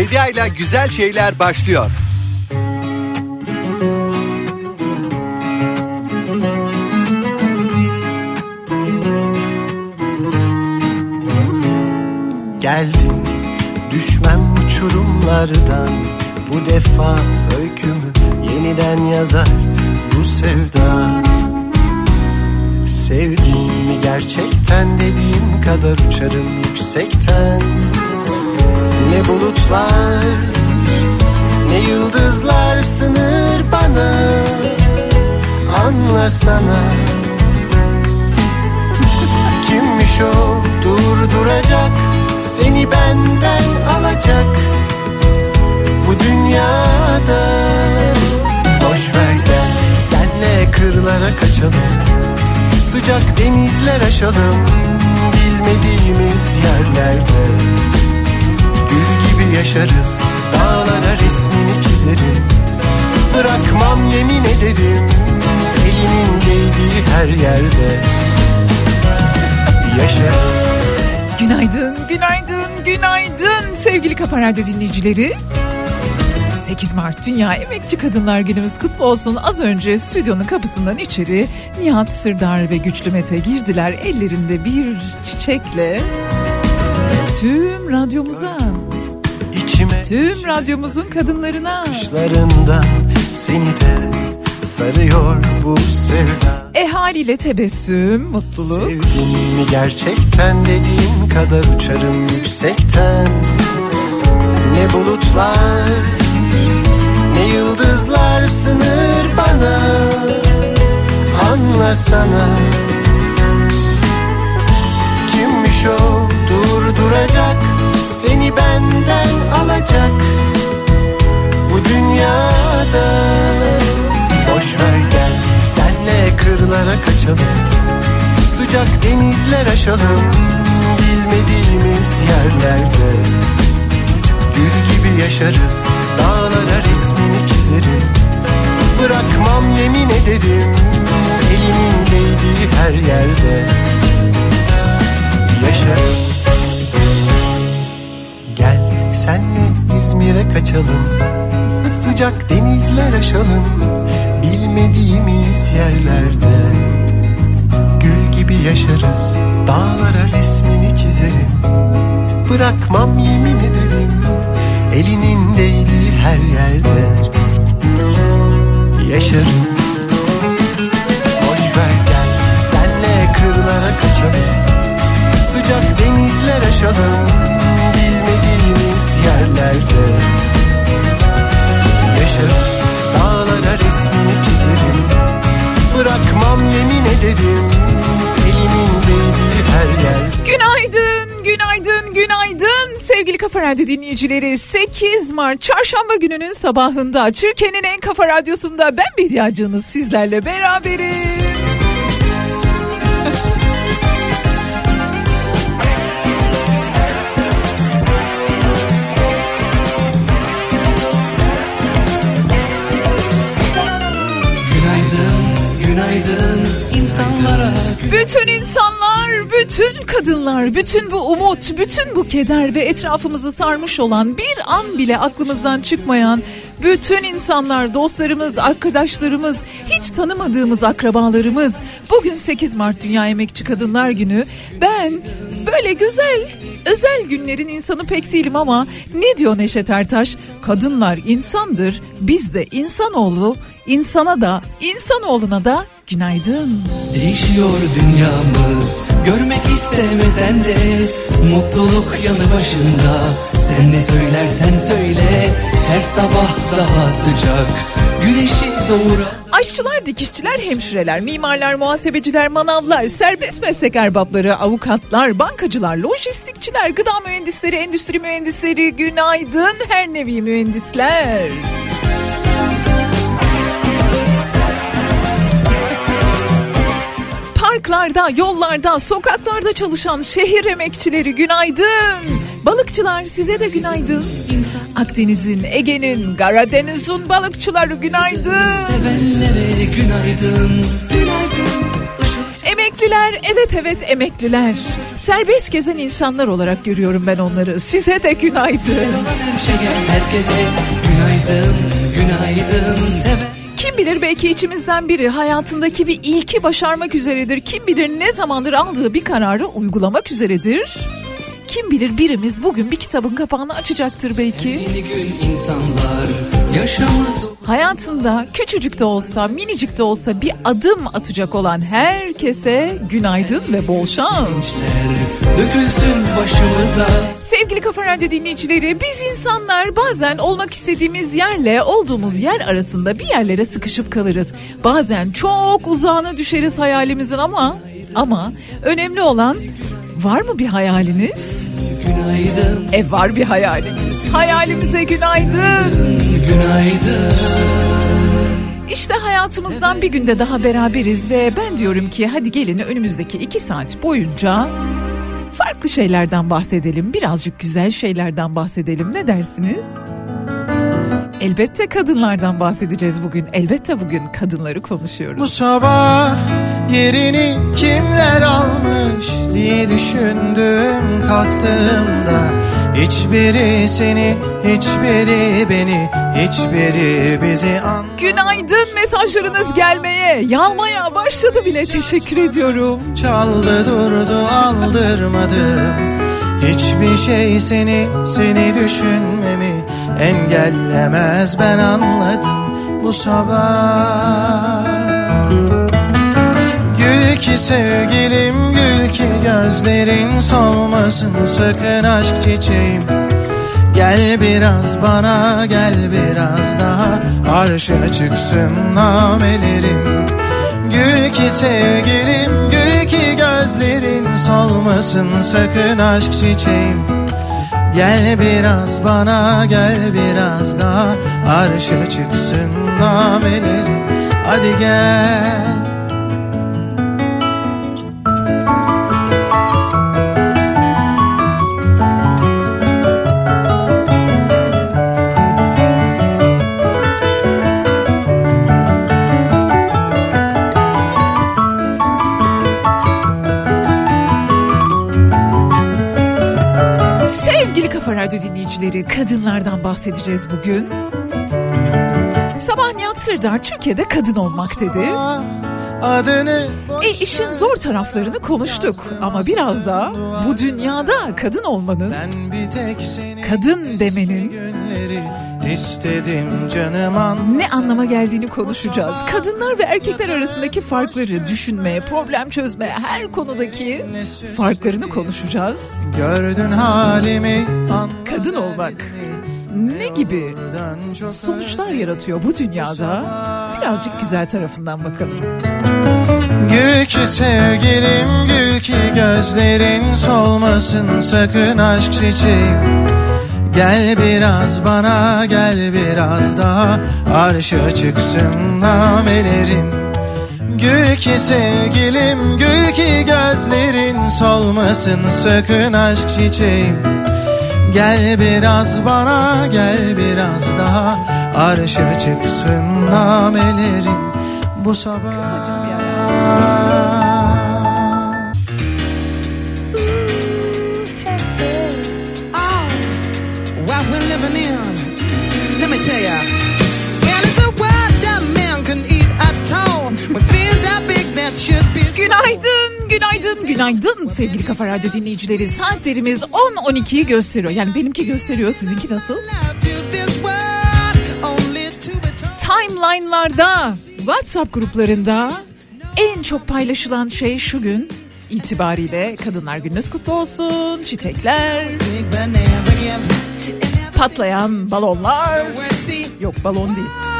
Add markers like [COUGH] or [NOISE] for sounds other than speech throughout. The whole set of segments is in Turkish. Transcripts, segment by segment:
Bedia ile güzel şeyler başlıyor. Geldim düşmem uçurumlardan. Bu defa öykümü yeniden yazar bu sevda. Sevdim mi gerçekten dediğim kadar uçarım yüksekten Ne bulutlar ne yıldızlar sınır bana. Anlasana Kimmiş o durduracak Seni benden alacak. Bu dünyada. Boş ver gel senle kırlara kaçalım. Sıcak denizler aşalım. Bilmediğimiz yerlerde Gül gibi yaşarız Dağlara resmini çizerim Bırakmam yemin ederim Elinin değdiği her yerde Yaşarım Günaydın, günaydın, günaydın sevgili Kafa Radyo dinleyicileri. 8 Mart Dünya Emekçi Kadınlar Günümüz kutlu olsun. Az önce stüdyonun kapısından içeri Nihat Sırdar ve Güçlü Mete girdiler. Ellerinde bir çiçekle tüm radyomuza, tüm radyomuzun kadınlarına. Kışlarından seni de sarıyor bu sevda. E haliyle tebessüm, mutluluk. Sevdin mi gerçekten dediğin kadar uçarım yüksekten. Ne bulutlar ne yıldızlar sınır bana. Anlasana. Kimmiş o durduracak Seni benden alacak Bu dünyada. Boş ver gel senle kırlara kaçalım. Sıcak denizler aşalım. Bilmediğimiz yerlerde Gül gibi yaşarız. Dağlara resmini çizerim. Bırakmam yemin ederim Elimin değdiği her yerde. Yaşarım senle İzmir'e kaçalım Sıcak denizler aşalım Bilmediğimiz yerlerde. Gül gibi yaşarız Dağlara resmini çizerim. Bırakmam yemin ederim Elinin değdiği her yerde. Yaşarım. Boş ver gel Senle kırlara kaçalım Sıcak denizler aşalım yerlerde Yaşarız Dağlara resmini çizerim Bırakmam yemin ederim Elimin değdiği her yer Günaydın, günaydın, günaydın sevgili Kafa Radyo dinleyicileri. 8 Mart çarşamba gününün sabahında Türkiye'nin en kafa radyosunda ben Bediacınız sizlerle beraberim. İnsanlara. Bütün insanlar, bütün kadınlar, bütün bu umut, bütün bu keder ve etrafımızı sarmış olan bir an bile aklımızdan çıkmayan bütün insanlar, dostlarımız, arkadaşlarımız, hiç tanımadığımız akrabalarımız. Bugün 8 Mart Dünya Emekçi Kadınlar Günü. Ben böyle güzel, özel günlerin insanı pek değilim ama ne diyor Neşet Ertaş? Kadınlar insandır, biz de insanoğlu, insana da, insanoğluna da günaydın. Değişiyor dünyamız Görmek istemesen de Mutluluk yanı başında Sen ne söylersen söyle Her sabah daha sıcak Güneşi doğuran Aşçılar, dikişçiler, hemşireler, mimarlar, muhasebeciler, manavlar, serbest meslek erbapları, avukatlar, bankacılar, lojistikçiler, gıda mühendisleri, endüstri mühendisleri, günaydın her nevi mühendisler. Parklarda, yollarda, sokaklarda çalışan şehir emekçileri günaydın. Balıkçılar size de günaydın. Akdeniz'in, Ege'nin, Karadeniz'in balıkçıları günaydın. Sevenlere günaydın Emekliler, evet evet emekliler. Serbest gezen insanlar olarak görüyorum ben onları. Size de günaydın. Olan her şeye herkese günaydın günaydın deme Kim bilir belki içimizden biri hayatındaki bir ilki başarmak üzeredir. Kim bilir ne zamandır aldığı bir kararı uygulamak üzeredir. Kim bilir birimiz bugün bir kitabın kapağını açacaktır belki. Hayatında küçücük de olsa minicik de olsa bir adım atacak olan herkese günaydın ve bol şans. dökülsün başımıza Sevgili Kafa Radyo dinleyicileri biz insanlar bazen olmak istediğimiz yerle olduğumuz yer arasında bir yerlere sıkışıp kalırız. Bazen çok uzağına düşeriz hayalimizin ama ama önemli olan var mı bir hayaliniz? Günaydın E var bir hayalimiz. Hayalimize günaydın. günaydın İşte hayatımızdan bir günde daha beraberiz ve ben diyorum ki hadi gelin önümüzdeki iki saat boyunca farklı şeylerden bahsedelim. Birazcık güzel şeylerden bahsedelim. Ne dersiniz? Elbette kadınlardan bahsedeceğiz bugün. Elbette bugün kadınları konuşuyoruz. Bu sabah yerini kimler almış diye düşündüm kalktığımda Hiçbiri seni, hiçbiri beni, hiçbiri bizi an. Günaydın mesajlarınız gelmeye, yağmaya başladı bile. Teşekkür ediyorum. Çaldı durdu aldırmadım Hiçbir şey seni, seni düşünmemi engellemez ben anladım bu sabah. Gül ki sevgilim gül ki gözlerin solmasın sakın aşk çiçeğim. Gel biraz bana gel biraz daha arşa çıksın namelerim. Gül ki sevgilim gül ki gözlerin solmasın sakın aşk çiçeğim Gel biraz bana gel biraz daha. Arşa çıksın namelerim. Hadi gel Dinleyicileri, kadınlardan bahsedeceğiz bugün. Sabah Nihat Sırdar Türkiye'de kadın olmak dedi. E işin zor taraflarını konuştuk ama biraz da bu dünyada kadın olmanın, kadın demenin istedim canım an ne anlama geldiğini konuşacağız. Kadınlar ve erkekler arasındaki farkları düşünmeye, problem çözmeye, her konudaki farklarını konuşacağız. Gördün halimi an Kadın olmak ne gibi sonuçlar yaratıyor bu dünyada? Birazcık güzel tarafından bakalım. Gül ki sevgilim gül ki gözlerin solmasın sakın aşk çiçeğim Gel biraz bana gel biraz daha arşa çıksın namelerim. Gül ki sevgilim gül ki gözlerin solmasın sakın aşk çiçeğim Gel biraz bana gel biraz daha arşa çıksın namelerim bu sabah. what we're living in. Let me tell ya. And it's a world that man can eat at all. When things are big that should be. Günaydın, günaydın, günaydın sevgili Kafa Radyo dinleyicileri. Saatlerimiz 10-12'yi gösteriyor. Yani benimki gösteriyor, sizinki nasıl? Timeline'larda, WhatsApp gruplarında en çok paylaşılan şey şu gün itibariyle Kadınlar Gününüz kutlu olsun, çiçekler, patlayan balonlar. Yok balon değil.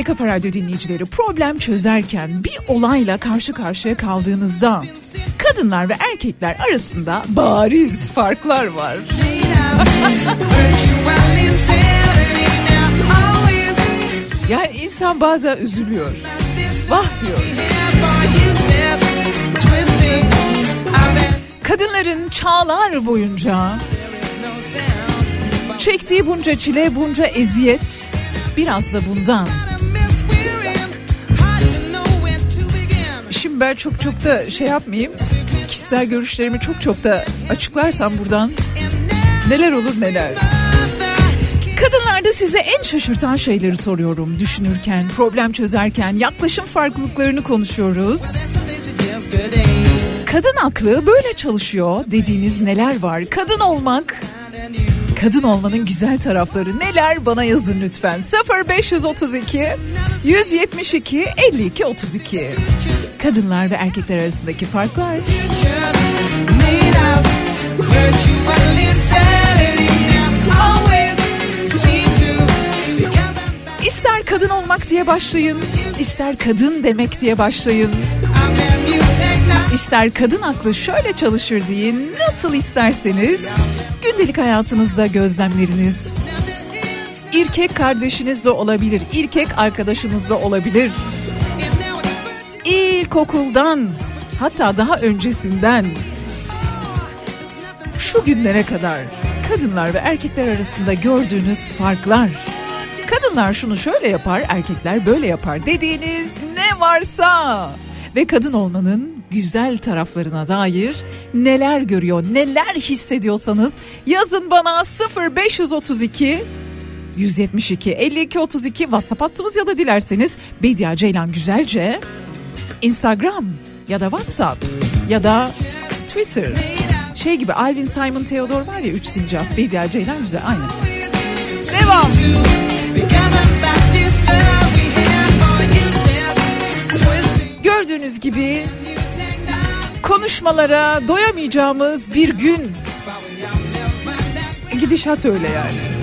Sevgili Kafa Radyo dinleyicileri problem çözerken bir olayla karşı karşıya kaldığınızda kadınlar ve erkekler arasında bariz farklar var. [LAUGHS] Yani insan bazen üzülüyor. Vah diyor. Kadınların çağlar boyunca çektiği bunca çile, bunca eziyet biraz da bundan. Şimdi ben çok çok da şey yapmayayım. Kişisel görüşlerimi çok çok da açıklarsam buradan neler olur neler. Kadınlarda size en şaşırtan şeyleri soruyorum. Düşünürken, problem çözerken, yaklaşım farklılıklarını konuşuyoruz. Kadın aklı böyle çalışıyor dediğiniz neler var? Kadın olmak, kadın olmanın güzel tarafları neler bana yazın lütfen. 0532 172 52 32. Kadınlar ve erkekler arasındaki farklar. İster kadın olmak diye başlayın, ister kadın demek diye başlayın. İster kadın aklı şöyle çalışır deyin, nasıl isterseniz gündelik hayatınızda gözlemleriniz. İrkek kardeşiniz de olabilir, irkek arkadaşınız da olabilir. İlkokuldan hatta daha öncesinden şu günlere kadar kadınlar ve erkekler arasında gördüğünüz farklar. Kadınlar şunu şöyle yapar, erkekler böyle yapar dediğiniz ne varsa ve kadın olmanın güzel taraflarına dair neler görüyor, neler hissediyorsanız yazın bana 0532 172 52 32 WhatsApp hattımız ya da dilerseniz Bedia Ceylan Güzelce Instagram ya da WhatsApp ya da Twitter şey gibi Alvin Simon Theodore var ya 3 sincap Bedia Ceylan Güzel aynen. Devam. Gördüğünüz gibi konuşmalara doyamayacağımız bir gün. Gidişat öyle yani.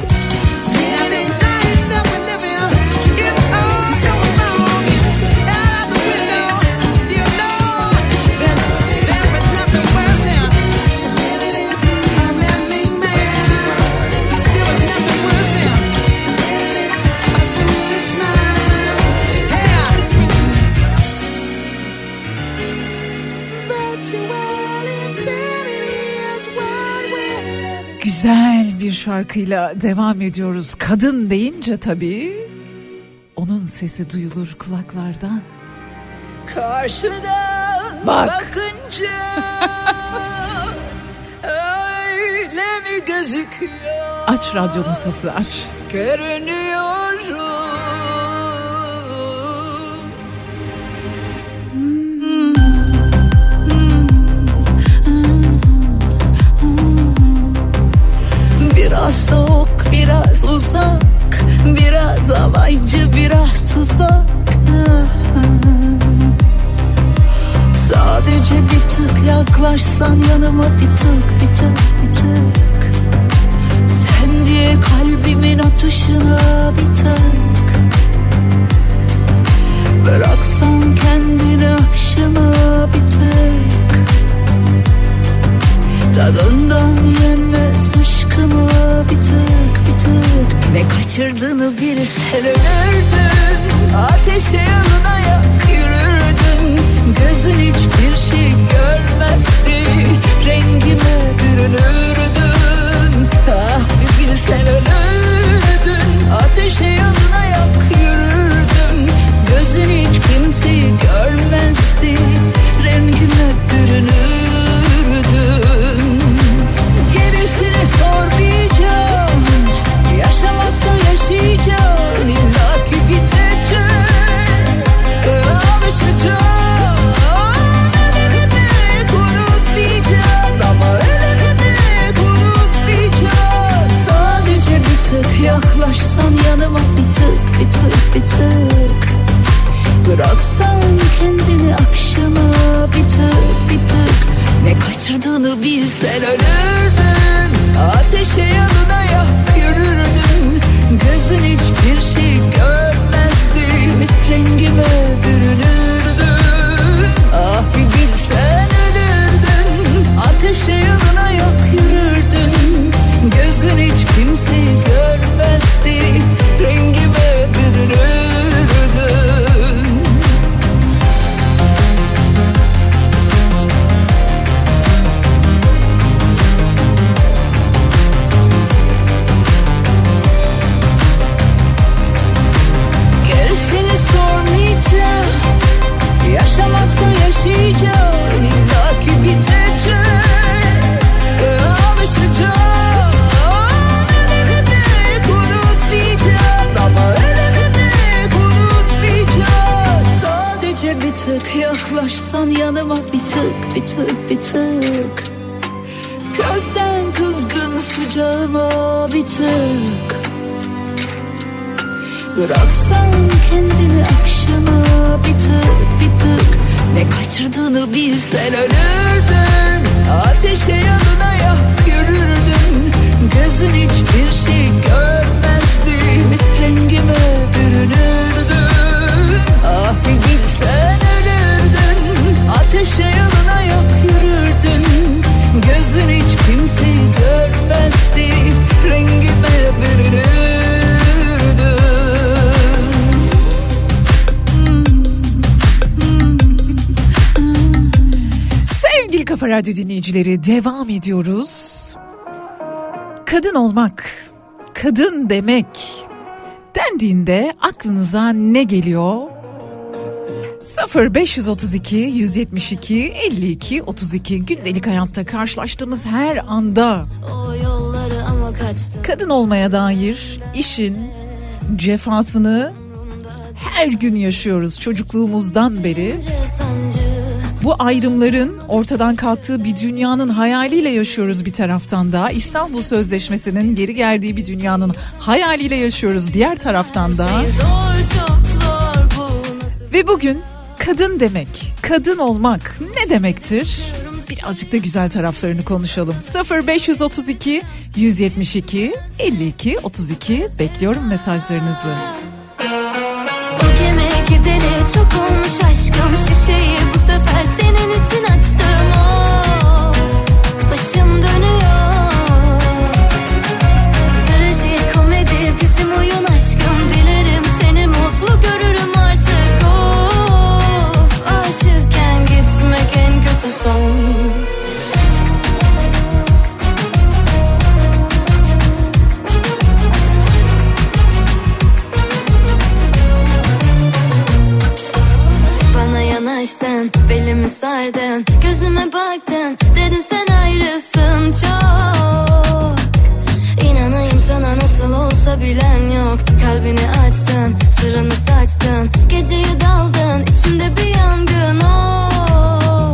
Güzel bir şarkıyla devam ediyoruz. Kadın deyince tabii onun sesi duyulur kulaklardan. Karşıdan Bak. bakınca öyle mi gözüküyor? Aç radyonun sesi aç. Görünüyorum. Biraz soğuk, biraz uzak. Biraz alaycı, biraz tuzak. Sadece bir tık yaklaşsan yanıma bir tık, bir tık, bir tık. Sen diye kalbimin atışına bir tık dinleyicileri devam ediyoruz. Kadın olmak, kadın demek dendiğinde aklınıza ne geliyor? 0 532 172 52 32 gündelik hayatta karşılaştığımız her anda kadın olmaya dair işin cefasını her gün yaşıyoruz çocukluğumuzdan beri. sancı Bu ayrımların ortadan kalktığı bir dünyanın hayaliyle yaşıyoruz bir taraftan da. İstanbul Sözleşmesi'nin geri geldiği bir dünyanın hayaliyle yaşıyoruz diğer taraftan da. Zor çok zor bu Ve bugün kadın demek, kadın olmak ne demektir? Birazcık da güzel taraflarını konuşalım. 0532 172 52 32 bekliyorum mesajlarınızı. Çok olmuş aşkım. Şişeyi bu sefer senin için açtım. O Başım dönüyor. Trajikomedi bizim oyun aşkım. Dilerim seni mutlu görürüm artık. Of Aşıkken gitmek en kötü son Yanaştın, belimi sardın Gözüme baktın, dedin sen ayrısın çok. İnanayım sana nasıl olsa bilen yok Kalbini açtın, sırrını saçtın Geceyi daldın, içimde bir yangın oh.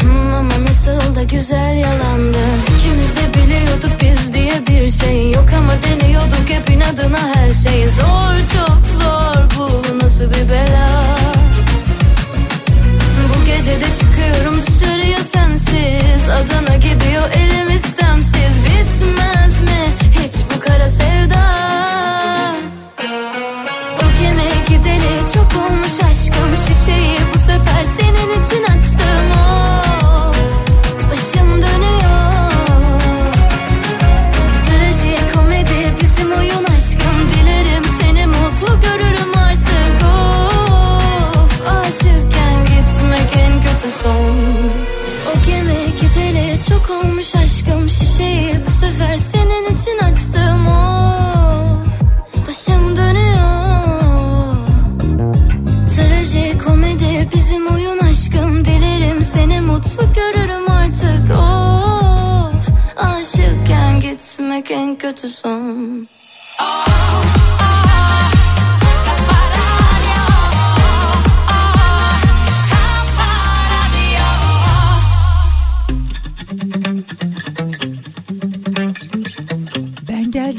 Hmm, Ama nasıl da güzel yalandın. İkimiz de biliyorduk biz diye bir şey yok Ama deniyorduk hep inadına her şey. Zor çok zor bu nasıl bir bela Bu gece de çıkıyorum dışarıya sensiz. Adana gidiyor elim istemsiz. Bitmez mi sefer senin için açtım Of. Başım dönüyor. Trajikomedi bizim oyun aşkım. Dilerim seni mutlu görürüm artık Of. Aşıkken gitmek en kötü son. Ben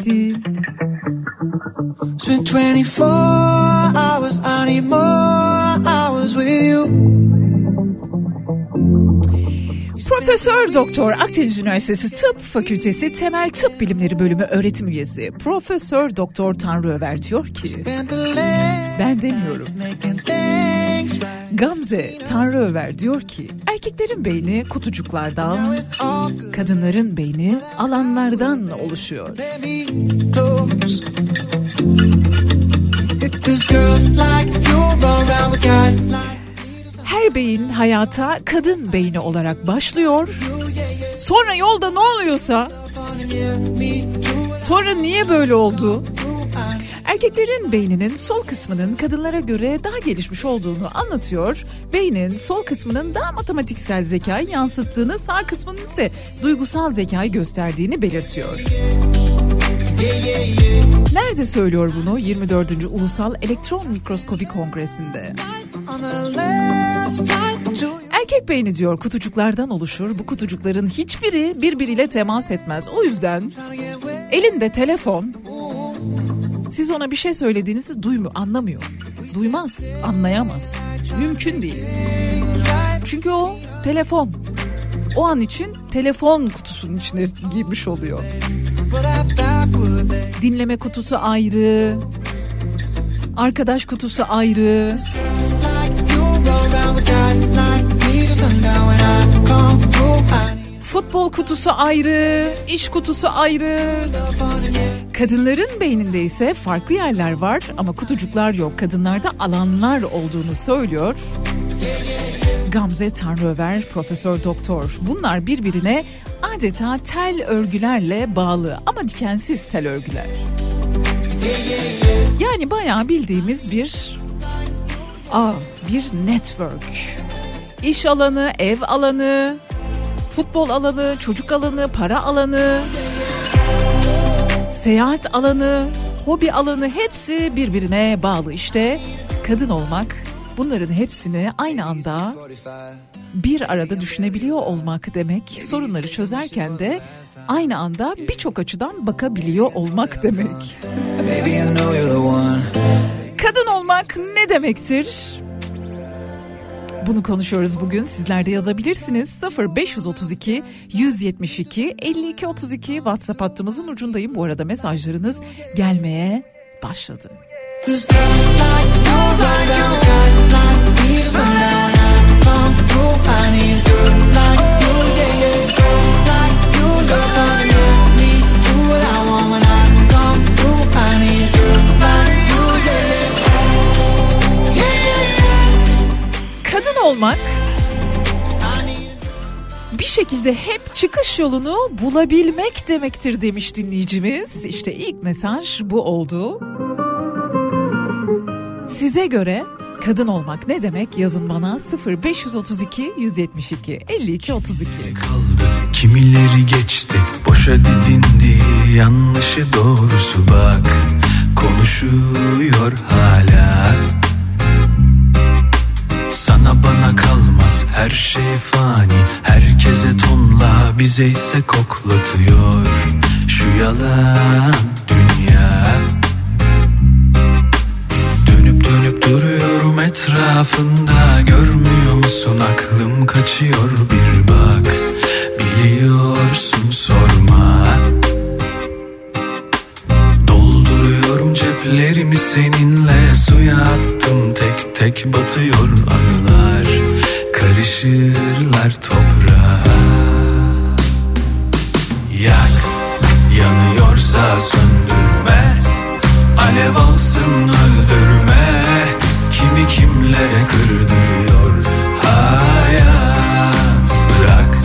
geldim. Spent 24 hours, I need more hours with you. Profesör Doktor Akdeniz Üniversitesi Tıp Fakültesi Temel Tıp Bilimleri Bölümü öğretim üyesi Profesör Doktor Tanrı Över diyor ki ben demiyorum. Gamze Tanrı Över diyor ki erkeklerin beyni kutucuklardan, kadınların beyni alanlardan oluşuyor. Her beyin hayata kadın beyni olarak başlıyor. Sonra yolda ne oluyorsa, sonra niye böyle oldu? Erkeklerin beyninin sol kısmının kadınlara göre daha gelişmiş olduğunu anlatıyor. Beynin sol kısmının daha matematiksel zekayı yansıttığını, sağ kısmının ise duygusal zekayı gösterdiğini belirtiyor. Nerede söylüyor bunu? 24. Ulusal Elektron Mikroskobi Kongresi'nde. Erkek beyni diyor kutucuklardan oluşur. Bu kutucukların hiçbiri birbiriyle temas etmez. O yüzden elinde telefon siz ona bir şey söylediğinizi duymuyor, anlamıyor. Duymaz, anlayamaz. Mümkün değil. Çünkü o telefon. O an için telefon kutusunun içine girmiş oluyor. Dinleme kutusu ayrı. Arkadaş kutusu ayrı. Futbol kutusu ayrı, iş kutusu ayrı. Kadınların beyninde ise farklı yerler var ama kutucuklar yok. Kadınlarda alanlar olduğunu söylüyor. Gamze Tanrıöver, Profesör Doktor. Bunlar birbirine adeta tel örgülerle bağlı ama dikensiz tel örgüler. Yani bayağı bildiğimiz bir ağ, bir network. İş alanı, ev alanı, futbol alanı, çocuk alanı, para alanı, seyahat alanı, hobi alanı hepsi birbirine bağlı. İşte kadın olmak bunların hepsini aynı anda bir arada düşünebiliyor olmak demek. Sorunları çözerken de aynı anda birçok açıdan bakabiliyor olmak demek. Kadın olmak ne demektir? Bunu konuşuyoruz bugün. Sizler de yazabilirsiniz. 0532 172 52 32 WhatsApp hattımızın ucundayım. Bu arada mesajlarınız gelmeye başladı. Girls like you like I need like you, yeah, yeah. Girls like you love fun and olmak bir şekilde hep çıkış yolunu bulabilmek demektir demiş dinleyicimiz. İşte ilk mesaj bu oldu. Size göre kadın olmak ne demek? Yazın bana 0532 172 52 32. kaldı Kimileri geçti boşa didindi Yanlışı doğrusu bak Konuşuyor hala Sana bana kalmaz. Her şey fani. Herkese tonla bize ise koklatıyor. Şu yalan dünya. Dönüp dönüp duruyorum etrafında. Görmüyor musun? Aklım kaçıyor bir bak. Biliyorsun sorma. Dolduruyorum ceplerimi seninle. Suya attım tek tek batıyor Karışırlar toprağa. Yak yanıyorsa söndürme. Alev alsın öldürme. Kimi kimlere kırdırıyor hayat? Bırak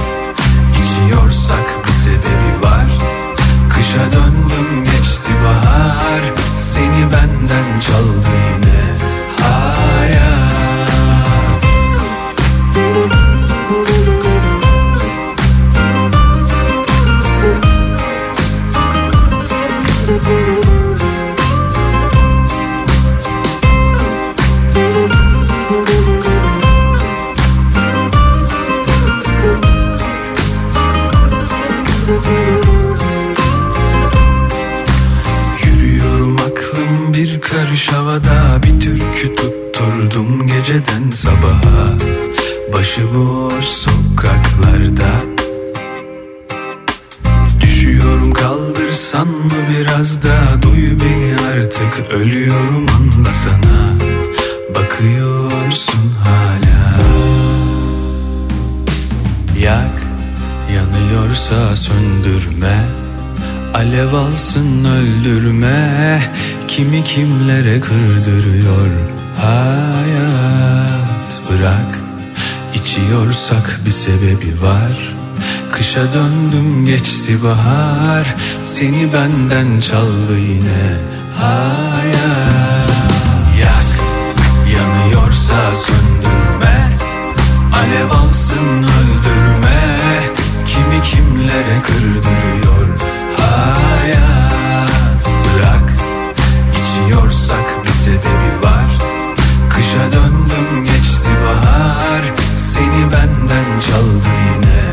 içiyorsak bir sebebi var. Kışa döndüm geçti bahar. Seni benden çaldı Başıboş sokaklarda. Düşüyorum kaldırsan mı biraz da Duy beni artık ölüyorum anlasana Bakıyorsun hala. Yak yanıyorsa söndürme. Alev alsın öldürme. Kimi kimlere kırdırıyor hayat? Bırak içiyorsak bir sebebi var. Kışa döndüm geçti bahar. Seni benden çaldı yine hayat Yak yanıyorsa söndürme. Alev alsın öldürme. Kimi kimlere kırdırıyor hayat. Bırak içiyorsak bir sebebi var. Kışa döndüm geçti Düşündüm seni benden çaldı yine.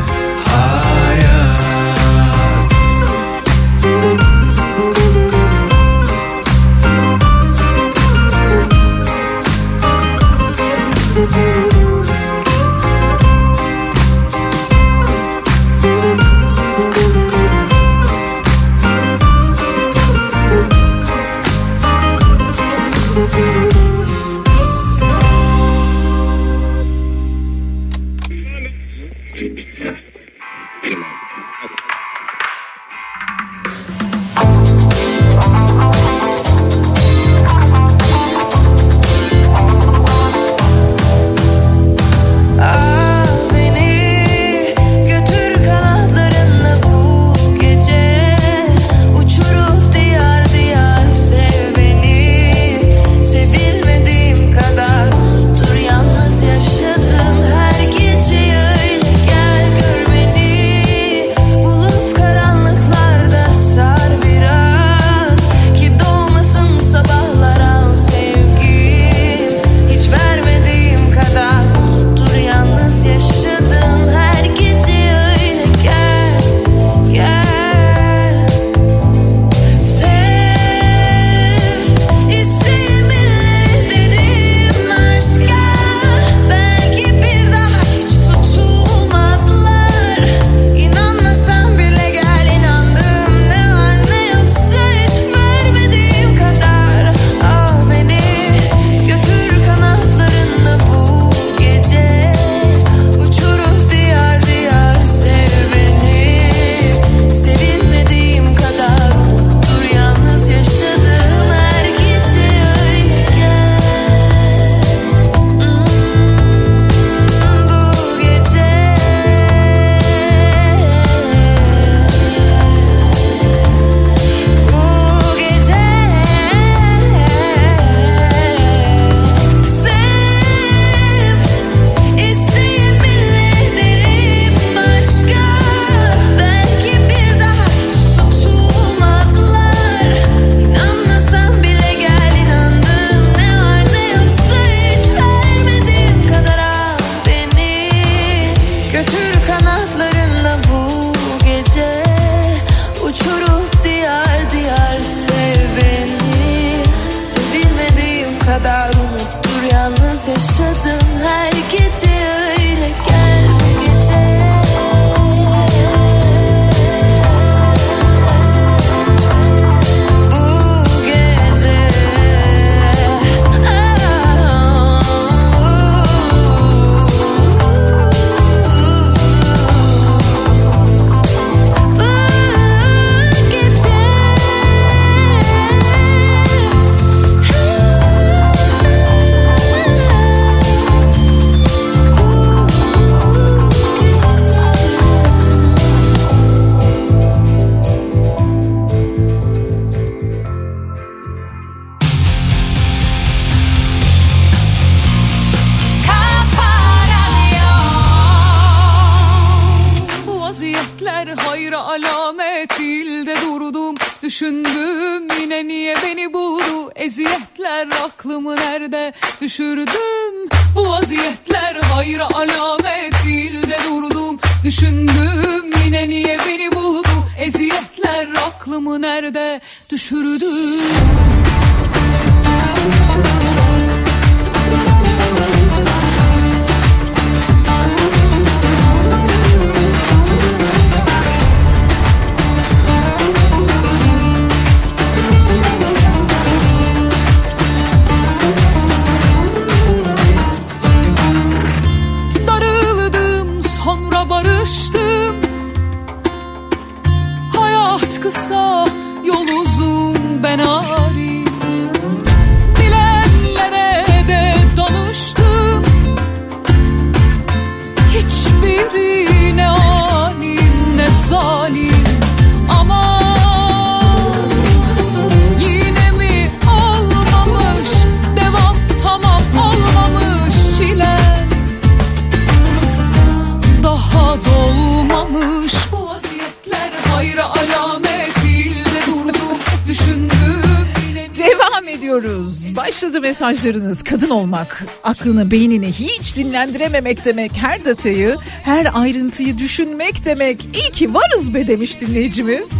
Mesajlarınız. Kadın olmak, aklını, beynini hiç dinlendirememek demek. Her detayı, her ayrıntıyı düşünmek demek. İyi ki varız be demiş dinleyicimiz.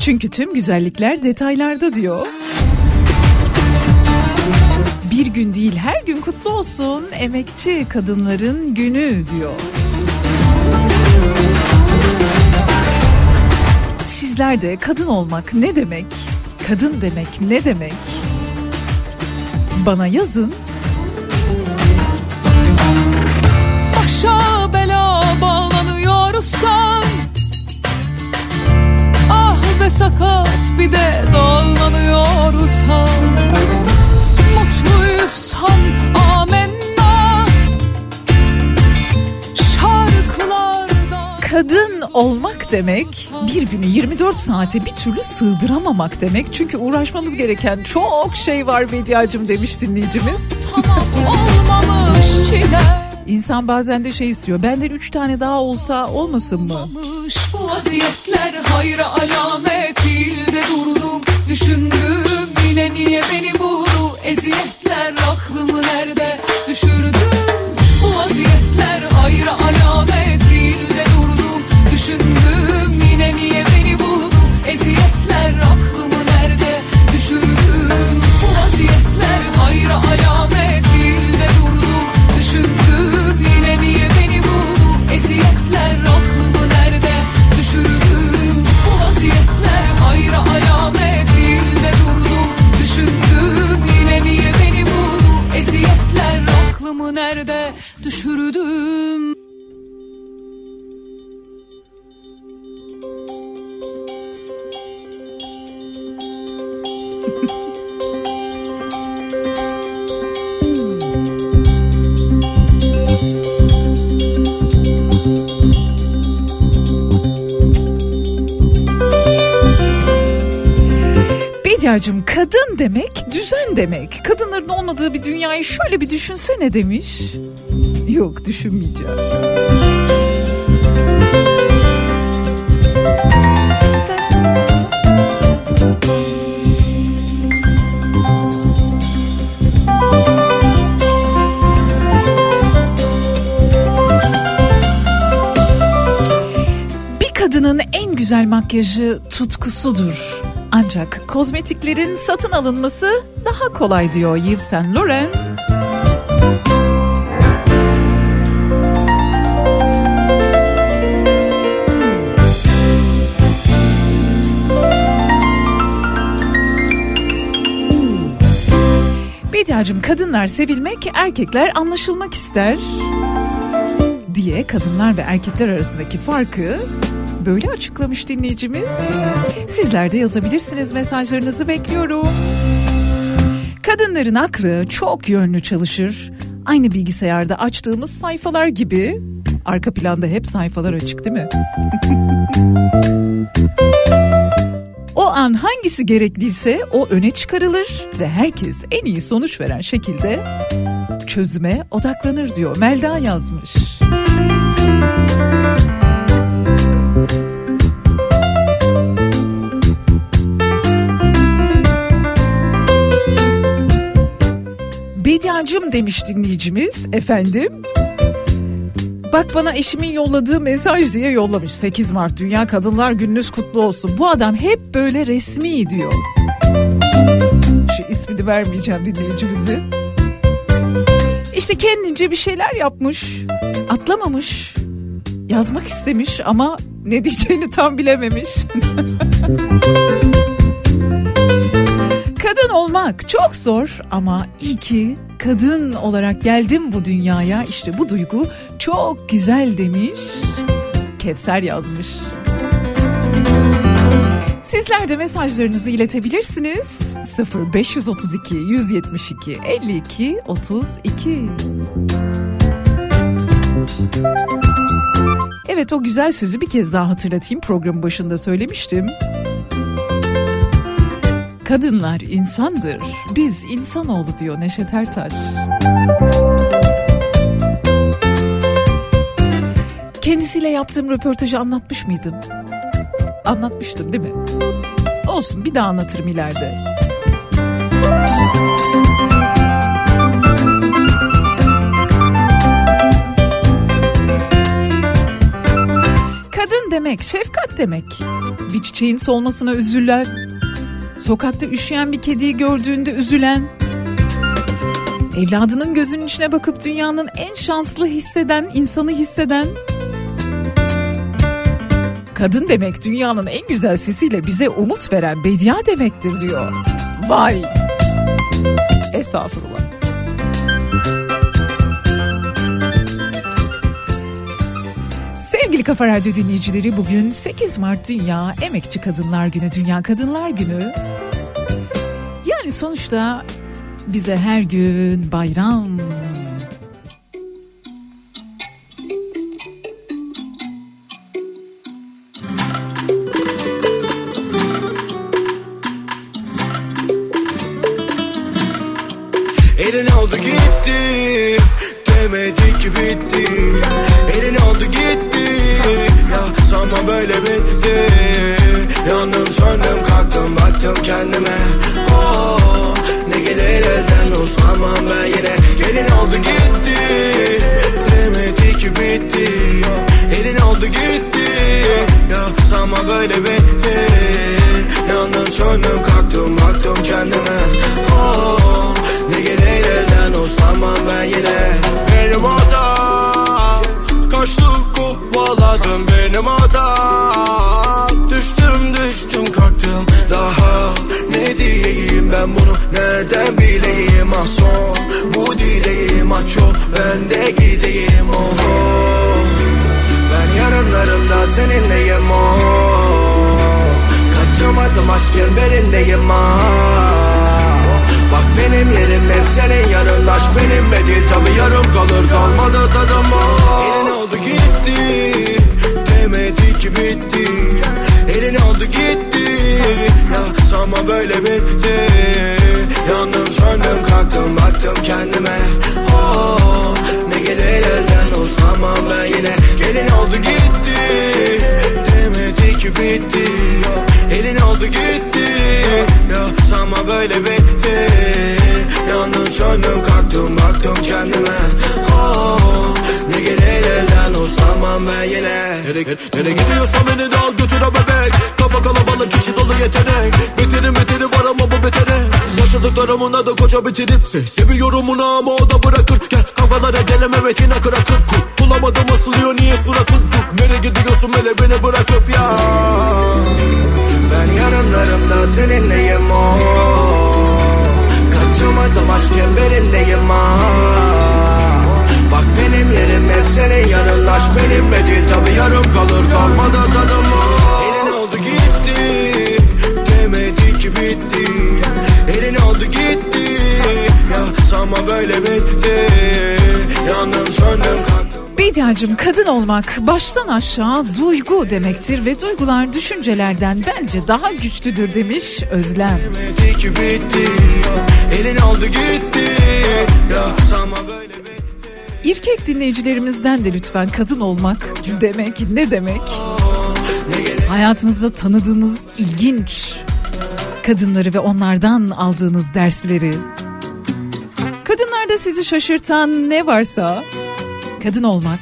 Çünkü tüm güzellikler detaylarda diyor. Bir gün değil her gün kutlu olsun emekçi kadınların günü diyor. Sizler de kadın olmak ne demek? Kadın demek ne demek? Bana yazın. başa bela bağlanıyorsan Ah be sakat bir de dağlanıyorsan Mutluysam amenna Kadın olmak demek bir günü 24 saate bir türlü sığdıramamak demek. Çünkü uğraşmamız gereken çok şey var Bediacım demiş dinleyicimiz. tamam İnsan bazen de şey istiyor. Benden 3 tane daha olsa olmasın mı? Bu vaziyetler hayra alamet değil de durdum Düşündüm yine niye beni buldu eziyetler aklımı nerede alamet Bediacım kadın demek düzen demek. Kadınların olmadığı bir dünyayı şöyle bir düşünsene demiş. Yok düşünmeyeceğim. Bir kadının en güzel makyajı tutkusudur. Ancak kozmetiklerin satın alınması daha kolay diyor Yves Saint Laurent. Bediacım kadınlar sevilmek, erkekler anlaşılmak ister diye kadınlar ve erkekler arasındaki farkı böyle açıklamış dinleyicimiz. Sizler de yazabilirsiniz mesajlarınızı bekliyorum. Kadınların aklı çok yönlü çalışır. Aynı bilgisayarda açtığımız sayfalar gibi. Arka planda hep sayfalar açık değil mi? [LAUGHS] O an hangisi gerekliyse o öne çıkarılır ve herkes en iyi sonuç veren şekilde çözüme odaklanır diyor. Melda yazmış. Bediacım demiş dinleyicimiz efendim. Bak bana eşimin yolladığı mesaj diye yollamış. 8 Mart Dünya Kadınlar Gününüz kutlu olsun. Bu adam hep böyle resmi diyor. Şu ismini vermeyeceğim dinleyicimizin. İşte kendince bir şeyler yapmış. Atlamamış. Yazmak istemiş ama ne diyeceğini tam bilememiş. [LAUGHS] Kadın olmak çok zor ama iyi ki kadın olarak geldim bu dünyaya. İşte bu duygu çok güzel demiş. Kevser yazmış. Sizler de mesajlarınızı iletebilirsiniz. 0532 172 52 32. Evet o güzel sözü bir kez daha hatırlatayım. Programın başında söylemiştim. Kadınlar insandır. Biz insanoğlu diyor Neşet Ertaş. Kendisiyle yaptığım röportajı anlatmış mıydım? Anlatmıştım değil mi? Olsun bir daha anlatırım ileride. Kadın demek şefkat demek. Bir çiçeğin solmasına üzülen, sokakta üşüyen bir kediyi gördüğünde üzülen, evladının gözünün içine bakıp dünyanın en şanslı hisseden, insanı hisseden, kadın demek dünyanın en güzel sesiyle bize umut veren bedia demektir diyor. Vay! Estağfurullah. Sevgili Kafa Radyo dinleyicileri bugün 8 Mart Dünya Emekçi Kadınlar Günü, Dünya Kadınlar Günü. Yani sonuçta bize her gün bayram. Elin oldu gitti Demedi ki bitti Elin oldu gitti Ya sanma böyle bitti. Yandım söndüm kalktım baktım kendime. Oh, Ne gelir elden uslanmam ben yine. Gelin oldu gitti. Demedi ki bitti. Elin oldu gitti. Ya sanma böyle bitti. Yandım söndüm kalktım baktım kendime. Oh, Ne gelir elden uslanmam ben yine. Benim hatam Kaçtım kovaladım benim hatam Düştüm düştüm kalktım daha. Ne diyeyim ben bunu nereden bileyim? Ah son Bu dileğim aç ol ben de gideyim. Oh, oh. Ben yarınlarımda seninleyim oh. Kaçamadım aşk çemberindeyim ah Bak benim yerim hep senin yarın. Aşk benimle değil tabi yarım kalır kalmadı tadım ah. Ki bitti Elin oldu gitti. Ya sanma böyle bitti. Yandım söndüm kalktım baktım kendime. Oh, Ne gelir elden uslanmam ben yine. Gelin oldu gitti. Demedi ki bitti. Elin oldu gitti. Ya sanma böyle bitti. Yandım söndüm kalktım baktım kendime. Oh, gelir elden uslanmam ben yine. Nereye, nereye gidiyorsan beni de al götür bebek. Kafa kalabalık içi dolu yetenek. Beterim beteri var ama bu betere. Yaşadıklarımın adı koca bitirip se Seviyorum onu ama o da bırakır. Gel kafalara gelem evet yine kırakır. Kul Bulamadım asılıyor niye suratın Nereye gidiyorsun hele beni bırakıp ya? Ben yarınlarımda seninleyim o. Kaçamadım aşk çemberindeyim ha Bak benim yerim hep senin yanın. Aşk benimle değil tabi yarım kalır. Kalmadı tadım o Elin oldu gitti. Demedi ki bitti. Elin oldu gitti. Ya sanma böyle bitti. Yandım söndüm kalktım Bediacım kadın olmak baştan aşağı duygu demektir ve duygular düşüncelerden bence daha güçlüdür demiş Özlem. Demedi ki bitti. Elin oldu gitti. Ya sanma böyle İrkek dinleyicilerimizden de lütfen kadın olmak demek ne demek? Hayatınızda tanıdığınız ilginç kadınları ve onlardan aldığınız dersleri. Kadınlarda sizi şaşırtan ne varsa kadın olmak,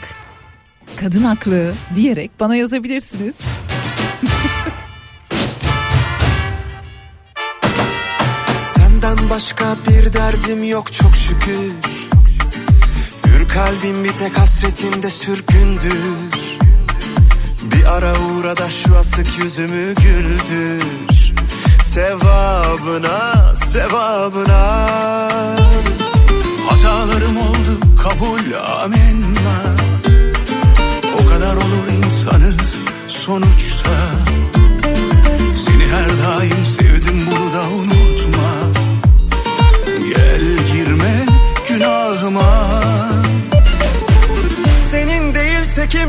kadın haklı diyerek bana yazabilirsiniz. Senden başka bir derdim yok çok şükür kalbim bir tek hasretinde sürgündür. Bir ara uğra da şu asık yüzümü güldür. Sevabına, sevabına. Hatalarım oldu kabul amenna. O kadar olur insanız sonuçta. Seni her daim sevdim bunu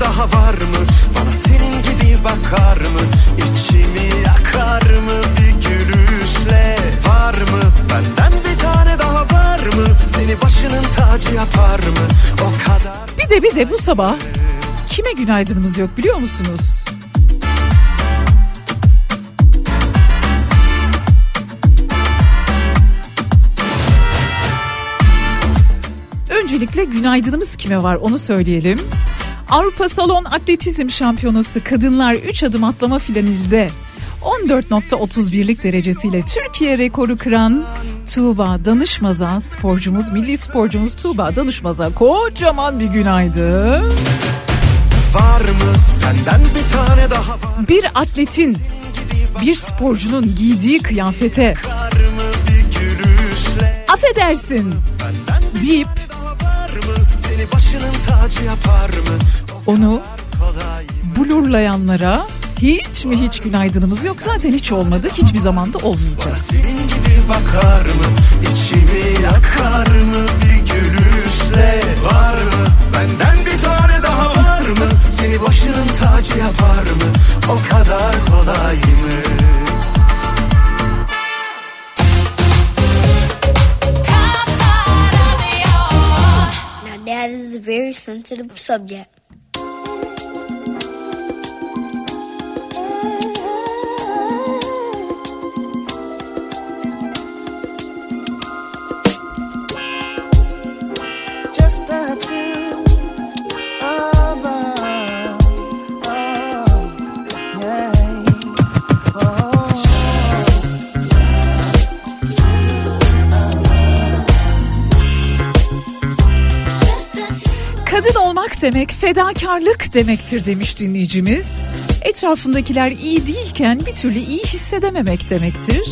daha var mı? Bana senin gibi bakar mı? İçimi yakar mı? Bir gülüşle Var mı? Benden bir tane daha var mı? Seni başının tacı yapar mı? O kadar Bir de bir de bu sabah kime günaydınımız yok biliyor musunuz? Öncelikle günaydınımız kime var onu söyleyelim. Avrupa Salon Atletizm Şampiyonası kadınlar 3 adım atlama finalinde 14.31'lik derecesiyle Türkiye rekoru kıran Tuğba Danışmaz'a sporcumuz, milli sporcumuz Tuğba Danışmaz'a kocaman bir günaydın. Var mı senden bir tane daha var Bir atletin, bir sporcunun giydiği kıyafete affedersin deyip onu blurlayanlara hiç mi hiç günaydınımız yok. Zaten hiç olmadı, hiçbir zamanda olmayacak. Senin gibi bakar mı? İçimi yakar mı? Bir gülüşle Var mı? Benden bir tane daha var mı? Seni başının tacı yapar mı? O kadar kolay mı that is a very sensitive subject. Olmak demek fedakarlık demektir demiş dinleyicimiz. Etrafındakiler iyi değilken bir türlü iyi hissedememek demektir.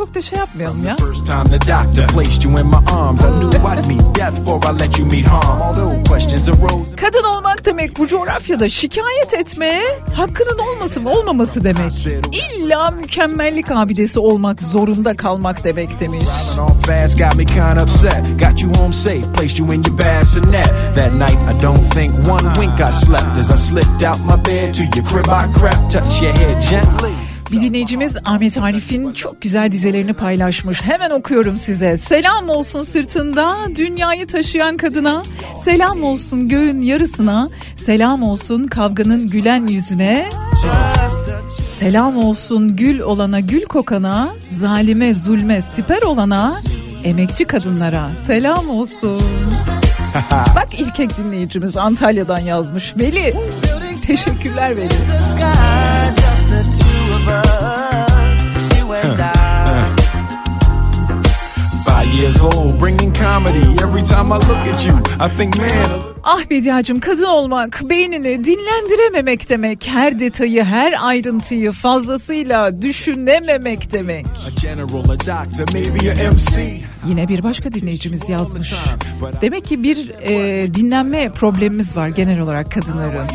Çok da şey yapmayalım ya. First time the doctor placed you in my arms, I knew I'd meet death before I let you meet harm. Although questions arose. Kadın olmak demek bu coğrafyada şikayet etmeye hakkının olması mı olmaması demek. İlla mükemmellik abidesi olmak zorunda kalmak demek demiş. That night, I don't think one wink I slept as I slipped out my bed to your crib. I crept, touch your head gently. Bir dinleyicimiz Ahmet Arif'in çok güzel dizelerini paylaşmış. Hemen okuyorum size. Selam olsun sırtında dünyayı taşıyan kadına. Selam olsun göğün yarısına. Selam olsun kavganın gülen yüzüne. Selam olsun gül olana gül kokana. Zalime zulme siper olana. Emekçi kadınlara selam olsun. [LAUGHS] Bak erkek dinleyicimiz Antalya'dan yazmış. Veli teşekkürler Veli. The sky, just the two of us. You and I. Five years old, bringing comedy. Every time I look at you, I think, man. Ah Bediacığım kadın olmak beynini dinlendirememek demek. Her detayı her ayrıntıyı fazlasıyla düşünememek demek. Yine bir başka dinleyicimiz yazmış. Demek ki bir e, dinlenme problemimiz var genel olarak kadınların.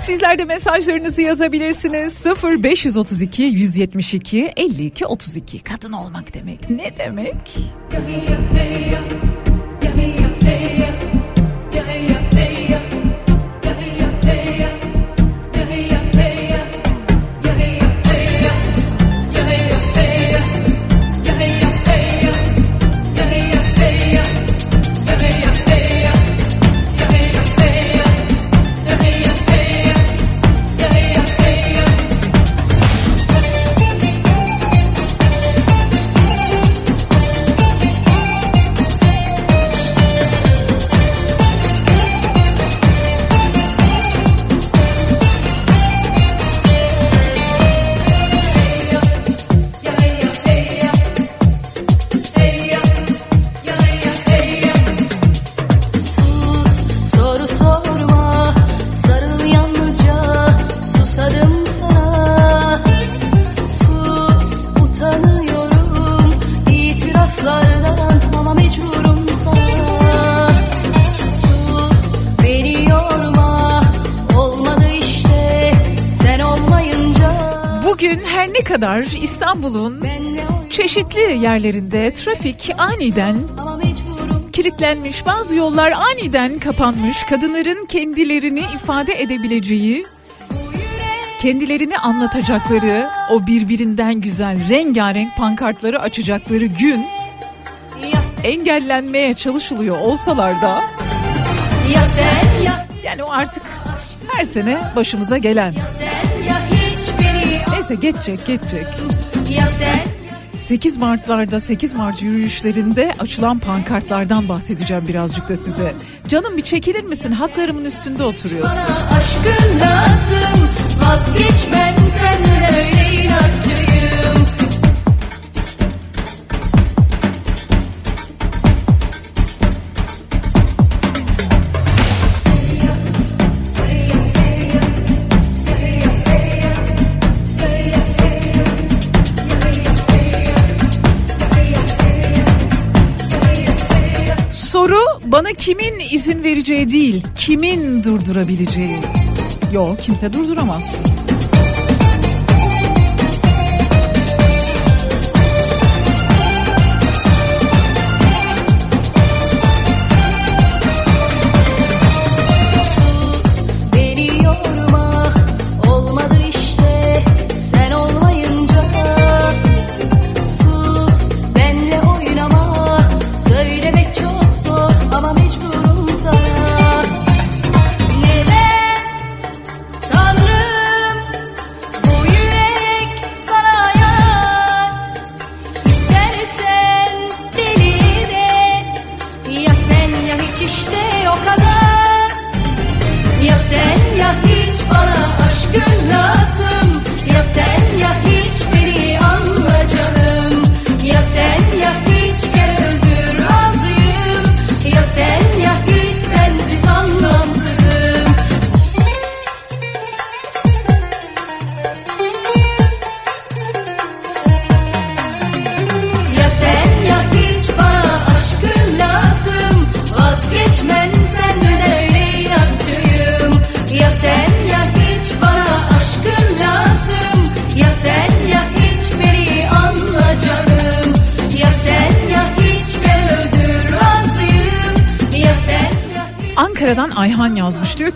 Sizler de mesajlarınızı yazabilirsiniz. 0532 172 52 32. Kadın olmak demek ne demek? Yerlerinde trafik aniden kilitlenmiş, bazı yollar aniden kapanmış, kadınların kendilerini ifade edebileceği, kendilerini anlatacakları, o birbirinden güzel rengarenk pankartları açacakları gün engellenmeye çalışılıyor olsalar da yani o artık her sene başımıza gelen. Neyse geçecek geçecek. ya sen 8 Mart'larda 8 Mart yürüyüşlerinde açılan pankartlardan bahsedeceğim birazcık da size. Canım bir çekilir misin? Haklarımın üstünde oturuyorsun. Bana aşkın lazım Vazgeçmem senden kimin izin vereceği değil, kimin durdurabileceği. Yok kimse durduramaz.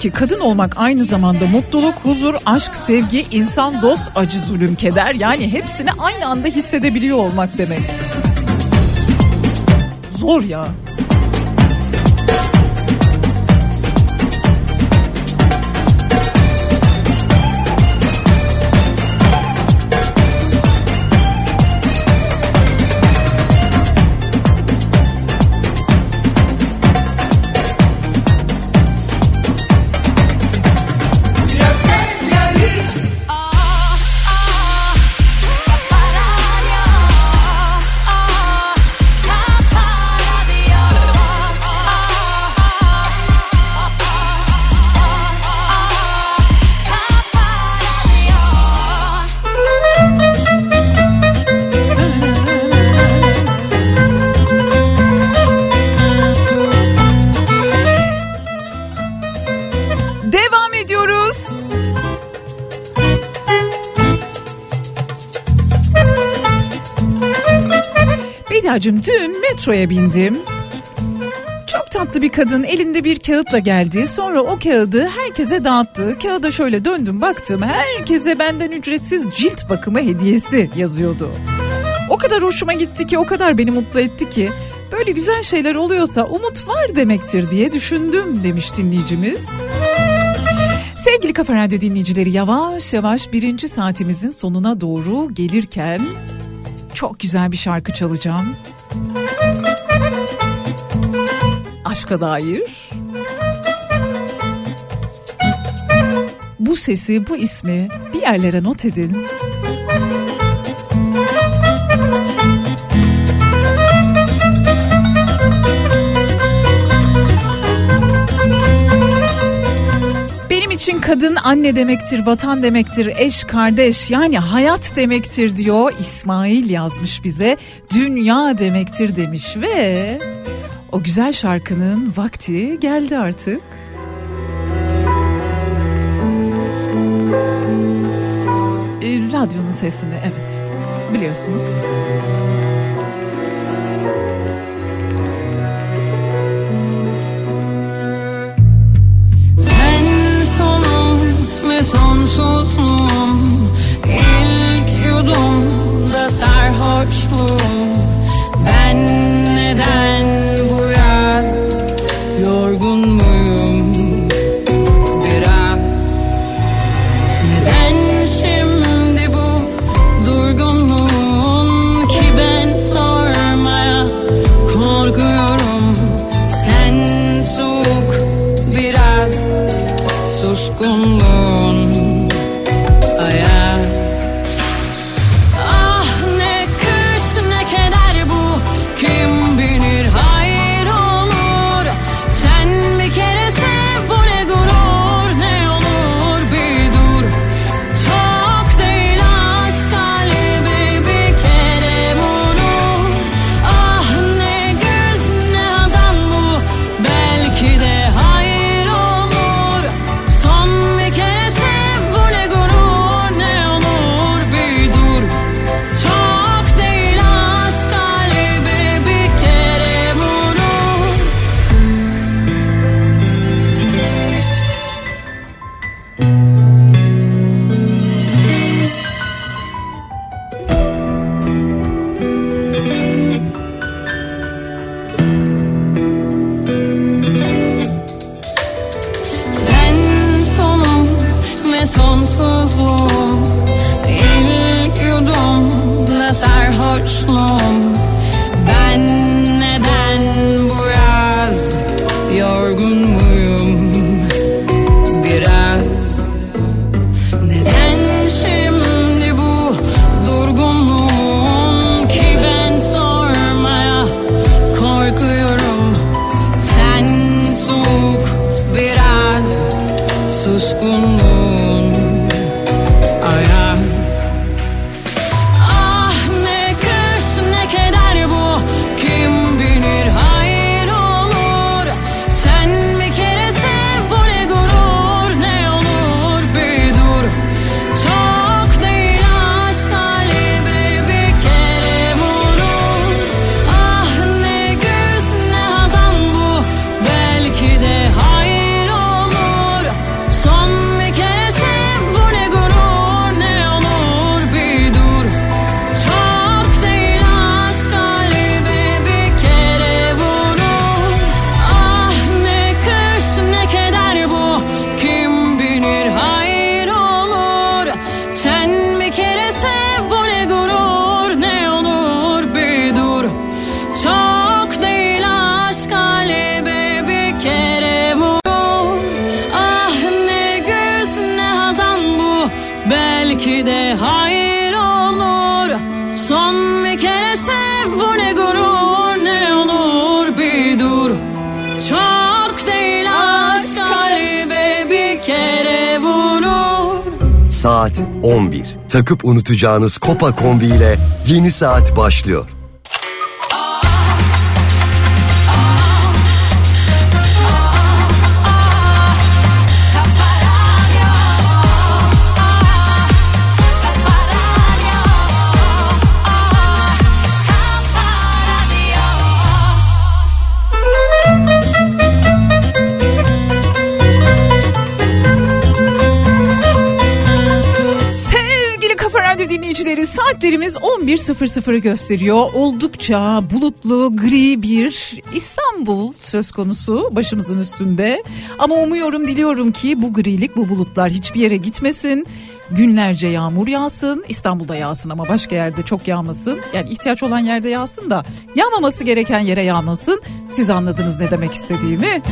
Ki kadın olmak aynı zamanda mutluluk, huzur, aşk, sevgi, insan, dost, acı, zulüm, keder yani hepsini aynı anda hissedebiliyor olmak demek. Zor ya. Deryacığım dün metroya bindim. Çok tatlı bir kadın elinde bir kağıtla geldi. Sonra o kağıdı herkese dağıttı. Kağıda şöyle döndüm baktım. Herkese benden ücretsiz cilt bakımı hediyesi yazıyordu. O kadar hoşuma gitti ki o kadar beni mutlu etti ki böyle güzel şeyler oluyorsa umut var demektir diye düşündüm demiş dinleyicimiz. Sevgili Kafa Radyo dinleyicileri yavaş yavaş birinci saatimizin sonuna doğru gelirken çok güzel bir şarkı çalacağım. Aşka dair. Bu sesi, bu ismi bir yerlere not edin. Kadın anne demektir, vatan demektir, eş, kardeş yani hayat demektir diyor. İsmail yazmış bize. Dünya demektir demiş ve o güzel şarkının vakti geldi artık. E, radyonun sesini evet biliyorsunuz. Ve sonsuzluğum İlk yudumda sarhoşluğum Ben neden bu Takıp unutacağınız Kopa kombi ile yeni saat başlıyor. 11.00'ı gösteriyor. Oldukça bulutlu, gri bir İstanbul söz konusu başımızın üstünde. Ama umuyorum, diliyorum ki bu grilik, bu bulutlar hiçbir yere gitmesin. Günlerce yağmur yağsın. İstanbul'da yağsın ama başka yerde çok yağmasın. Yani ihtiyaç olan yerde yağsın da yağmaması gereken yere yağmasın. Siz anladınız ne demek istediğimi.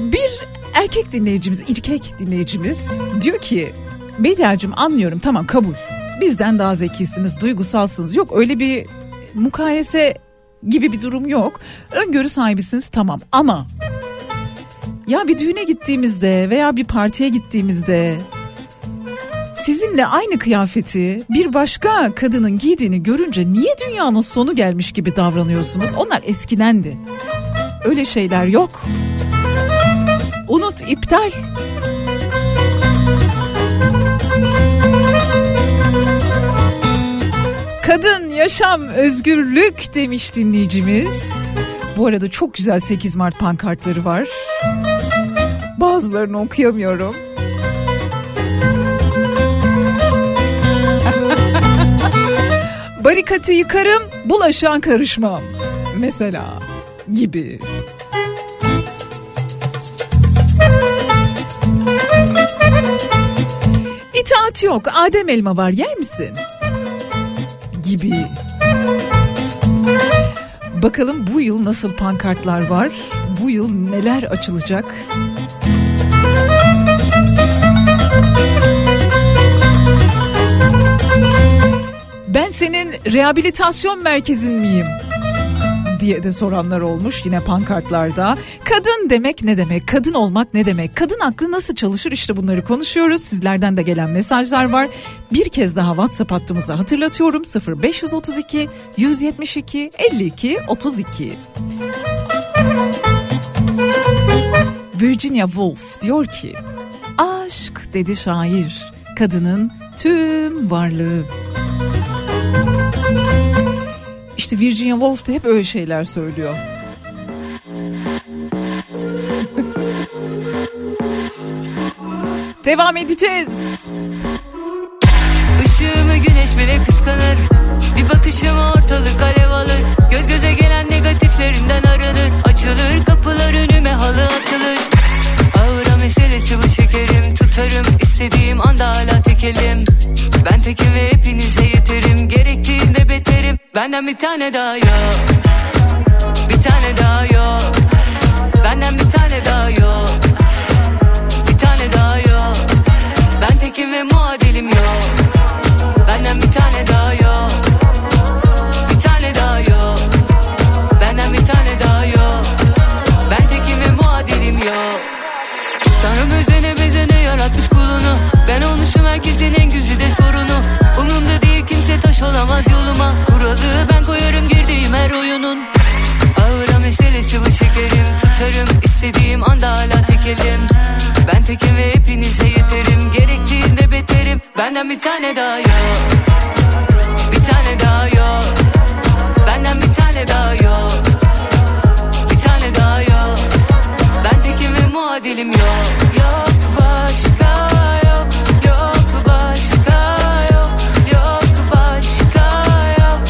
Bir erkek dinleyicimiz, erkek dinleyicimiz diyor ki Bediacığım anlıyorum tamam kabul. Bizden daha zekisiniz, duygusalsınız. Yok öyle bir mukayese gibi bir durum yok. Öngörü sahibisiniz tamam ama ya bir düğüne gittiğimizde veya bir partiye gittiğimizde sizinle aynı kıyafeti bir başka kadının giydiğini görünce niye dünyanın sonu gelmiş gibi davranıyorsunuz? Onlar eskidendi. Öyle şeyler yok. Unut, iptal. Kadın, yaşam, özgürlük demiş dinleyicimiz. Bu arada çok güzel 8 Mart pankartları var. Bazılarını okuyamıyorum. [LAUGHS] Barikatı yıkarım, bulaşan karışmam. Mesela gibi. İtaat yok. Adem elma var yer misin? Gibi. Bakalım bu yıl nasıl pankartlar var? Bu yıl neler açılacak? Ben senin rehabilitasyon merkezin miyim? Diye de soranlar olmuş yine pankartlarda. Kadın demek ne demek? Kadın olmak ne demek? Kadın aklı nasıl çalışır? İşte bunları konuşuyoruz. Sizlerden de gelen mesajlar var. Bir kez daha WhatsApp hattımızı hatırlatıyorum. 0532 172 52 32. Virginia Woolf diyor ki Aşk dedi şair kadının tüm varlığı. İşte Virginia Woolf da hep öyle şeyler söylüyor. [LAUGHS] Devam edeceğiz. Işığımı güneş bile kıskanır Bir bakışımı ortalık alev alır Göz göze gelen negatiflerinden aranır Açılır kapılar önüme halı atılır Meselesi bu şekerim Tutarım istediğim anda hala tekelim. Ben tekim ve hepinize yeterim Gerektiğinde beterim. Benden bir tane daha yok Bir tane daha yok. Benden bir tane daha yok Bir tane daha yok. Ben tekim ve muadilim yok Benden bir tane daha yok. Bir tane daha yok Benden bir tane daha yok. Ben tekim ve muadilim yok Tanrım özene bezene yaratmış kulunu. Ben olmuşum herkesin en güzide sorunu. Umumda değil kimse taş olamaz yoluma. Kuralı ben koyarım girdiğim her oyunun. Ağıra meselesi bu şekerim. Tutarım istediğim anda hala tekelim. Ben tekim ve hepinize yeterim. Gerektiğinde beterim. Benden bir tane daha yok. Bir tane daha yok ve muadilim yok. Yok başka yok Yok başka yok Yok başka yok.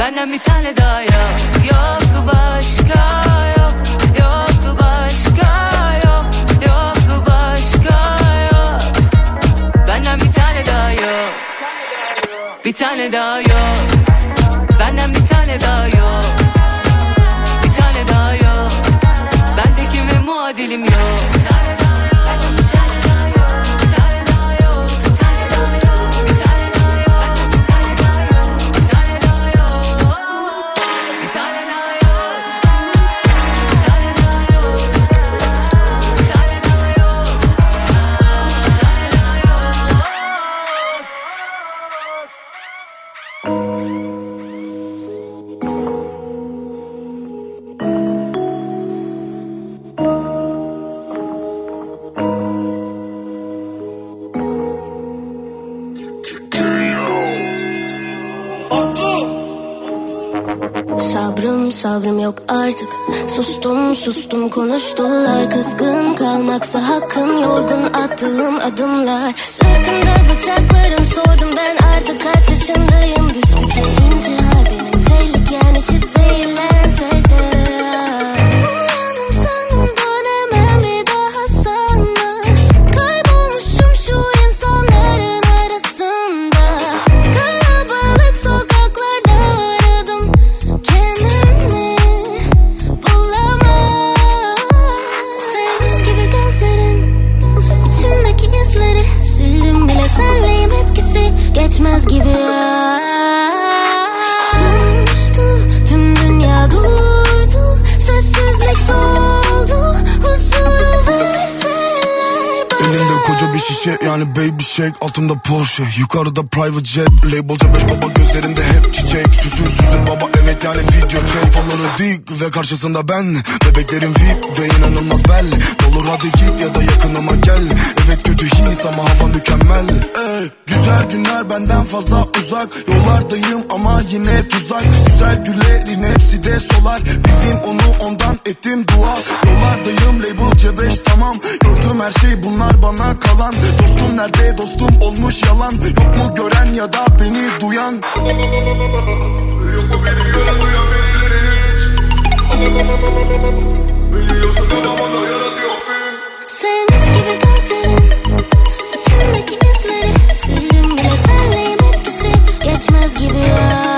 Benden bir tane daha yok. Yok başka yok Yok başka yok Yok başka yok. Benden bir tane daha yok. Bir tane daha yok Sabrım sabrım yok artık. Sustum sustum konuştular. Kızgın kalmaksa hakkın Yorgun attığım adımlar. Sırtımda bıçakların sordum ben artık kaç yaşındayım? Büsbütün intihar benim tehliken içip zehirlensek yani baby shake Altımda Porsche yukarıda private jet Labelca beş baba gözlerimde hep çiçek. Süsür süsür baba evet yani video check Faları dik ve karşısında ben Bebeklerim VIP ve inanılmaz belli Olur hadi git ya da yakınıma gel. Evet kötü his ama hava mükemmel. Ey, Güzel günler benden fazla uzak. Yollardayım ama yine tuzak. Güzel güllerin hepsi de solar. Bildiğim onu ondan ettim dua. Yollardayım label C5 tamam. Gördüğüm her şey bunlar bana kalan. Dostum nerede? Dostum olmuş yalan. Yok mu gören ya da beni duyan? Yok mu beni gören duyan birileri hiç? Biliyorsun ama bana yaratıyor film Sevmiş gibi gözlerin içimdeki izleri. Sildim bile senleyim etkisi geçmez gibi ya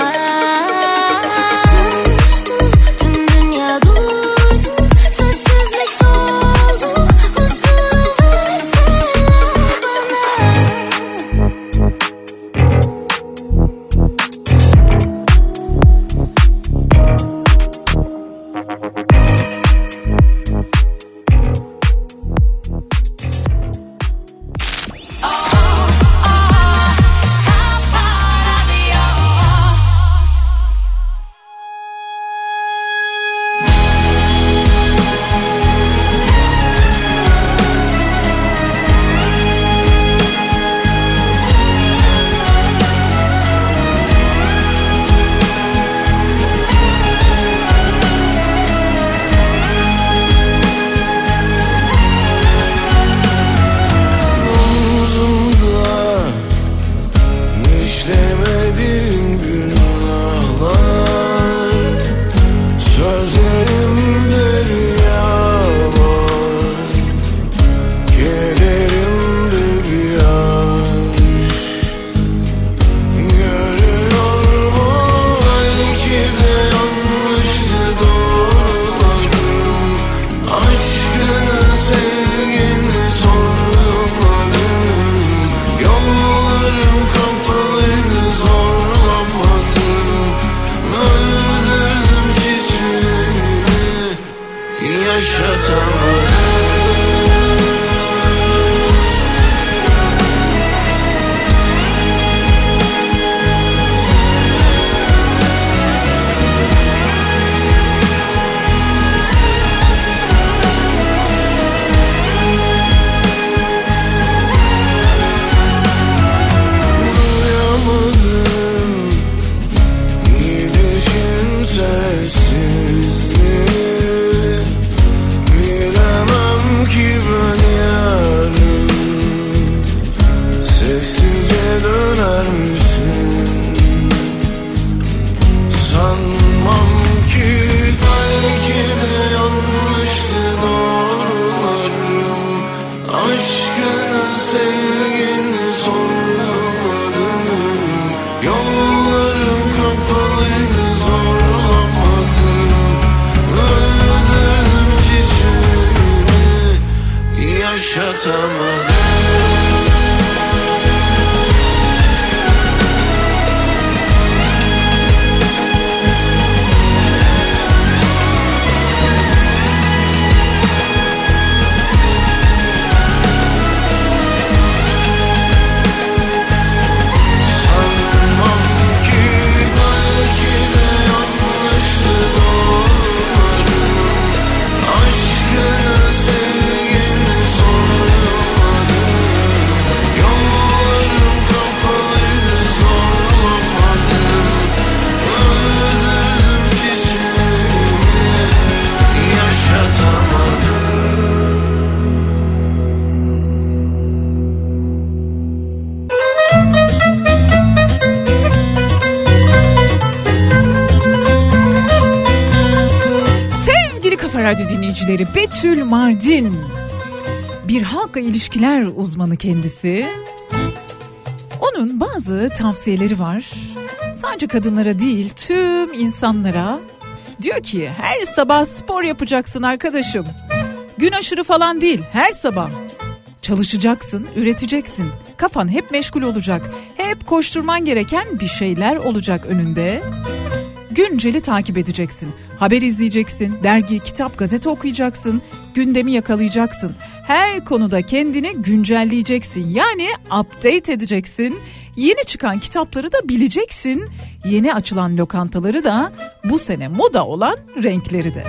yaşatamaz Betül Mardin. Bir halkla ilişkiler uzmanı kendisi. Onun bazı tavsiyeleri var. Sadece kadınlara değil tüm insanlara. Diyor ki her sabah spor yapacaksın arkadaşım. Gün aşırı falan değil her sabah. Çalışacaksın, üreteceksin. Kafan hep meşgul olacak. Hep koşturman gereken bir şeyler olacak önünde. Günceli takip edeceksin. Haber izleyeceksin, dergi, kitap, gazete okuyacaksın, gündemi yakalayacaksın. Her konuda kendini güncelleyeceksin. Yani update edeceksin. Yeni çıkan kitapları da bileceksin. Yeni açılan lokantaları da bu sene moda olan renkleri de.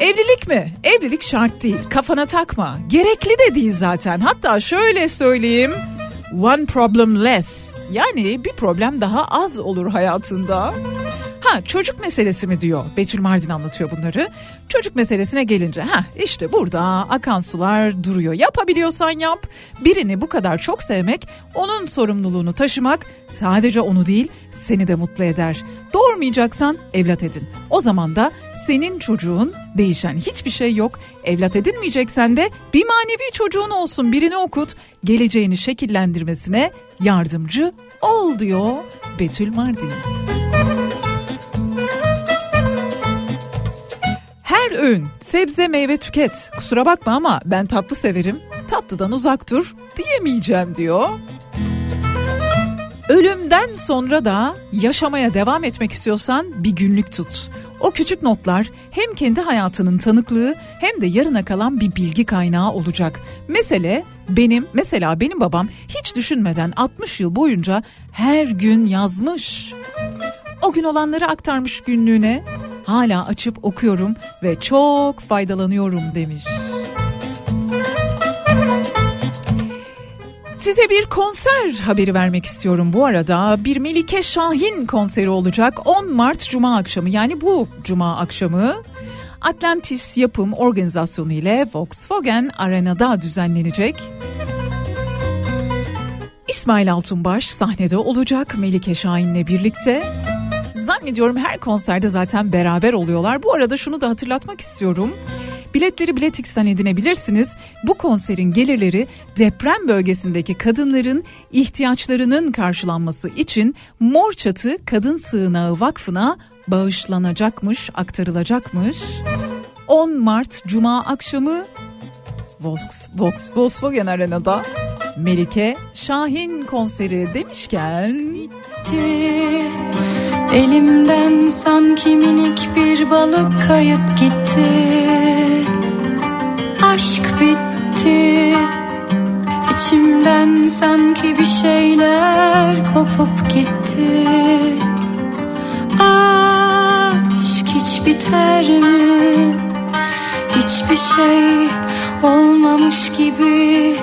Evlilik mi? Evlilik şart değil. Kafana takma. Gerekli de değil zaten. Hatta şöyle söyleyeyim. One problem less. Yani bir problem daha az olur hayatında. Ha çocuk meselesi mi diyor. Betül Mardin anlatıyor bunları. Çocuk meselesine gelince ha işte burada akan sular duruyor. Yapabiliyorsan yap. Birini bu kadar çok sevmek, onun sorumluluğunu taşımak sadece onu değil seni de mutlu eder. Doğurmayacaksan evlat edin. O zaman da senin çocuğun değişen hiçbir şey yok. Evlat edinmeyeceksen de bir manevi çocuğun olsun birini okut. Geleceğini şekillendirmesine yardımcı ol diyor Betül Mardin. Her öğün sebze meyve tüket. Kusura bakma ama ben tatlı severim. Tatlıdan uzak dur diyemeyeceğim diyor. Ölümden sonra da yaşamaya devam etmek istiyorsan bir günlük tut. O küçük notlar hem kendi hayatının tanıklığı hem de yarına kalan bir bilgi kaynağı olacak. Mesele benim mesela benim babam hiç düşünmeden 60 yıl boyunca her gün yazmış. O gün olanları aktarmış günlüğüne. Hala açıp okuyorum ve çok faydalanıyorum demiş. Size bir konser haberi vermek istiyorum bu arada. Bir Melike Şahin konseri olacak 10 Mart Cuma akşamı yani bu Cuma akşamı. Atlantis yapım organizasyonu ile Volkswagen Arena'da düzenlenecek. İsmail Altunbaş sahnede olacak Melike Şahin'le birlikte. Zannediyorum her konserde zaten beraber oluyorlar. Bu arada şunu da hatırlatmak istiyorum. Biletleri Biletix'ten edinebilirsiniz. Bu konserin gelirleri deprem bölgesindeki kadınların ihtiyaçlarının karşılanması için Mor Çatı Kadın Sığınağı Vakfı'na bağışlanacakmış, aktarılacakmış. 10 Mart Cuma akşamı Volks, Volks, Volkswagen Arena'da Melike Şahin konseri demişken... Elimden sanki minik bir balık kayıp gitti Aşk bitti İçimden sanki bir şeyler kopup gitti Aşk hiç biter mi? Hiçbir şey olmamış gibi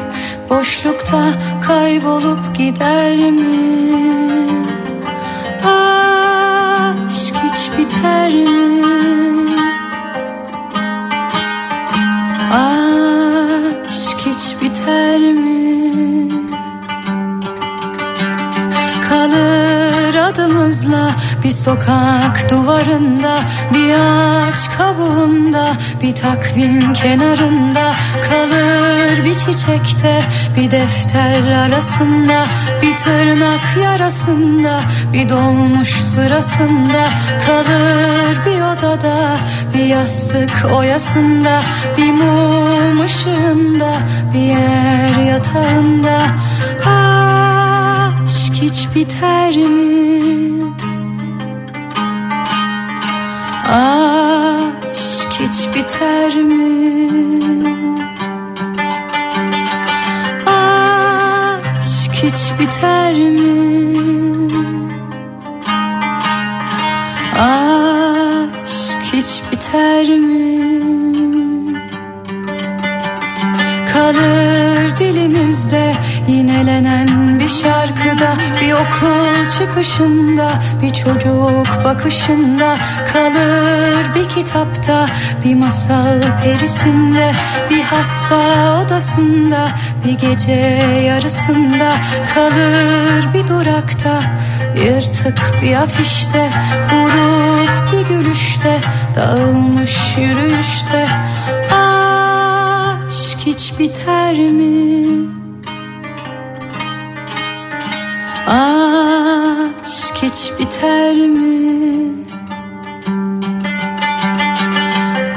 Boşlukta kaybolup gider mi? Aşk biter mi? Aşk hiç biter mi? Kalır adımızla bir sokak duvarında Bir ağaç kabuğunda bir takvim kenarında Kalır bir çiçekte bir defter arasında Bir tırnak yarasında bir dolmuş sırasında Kalır bir odada bir yastık oyasında Bir mum ışığında bir yer yatağında Aşk hiç biter mi? Aşk hiç biter mi? Aşk hiç biter mi? Aşk hiç biter mi? Kalır dilimizde yinelenen bir şarkıda, bir okul çıkışında, bir çocuk bakışında kalır bir kitapta, bir masal perisinde, bir hasta odasında, bir gece yarısında kalır bir durakta, yırtık bir afişte, buruk bir gülüşte, dağılmış yürüyüşte. Aşk hiç biter mi? Aşk hiç biter mi?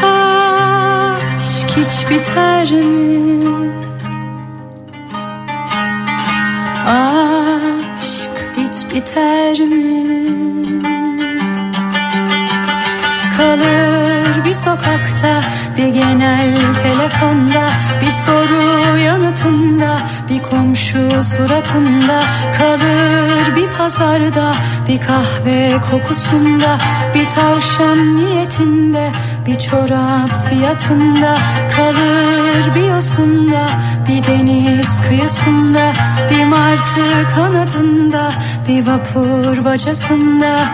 Aşk hiç biter mi? Aşk hiç biter mi? Kalır bir sokakta, bir genel telefonda, bir soru yanıtında, bir komşu suratında, kalır bir pazarda, bir kahve kokusunda, bir tavşan niyetinde, bir çorap fiyatında, kalır bir yosunda, bir deniz kıyısında, bir martı kanadında, bir vapur bacasında.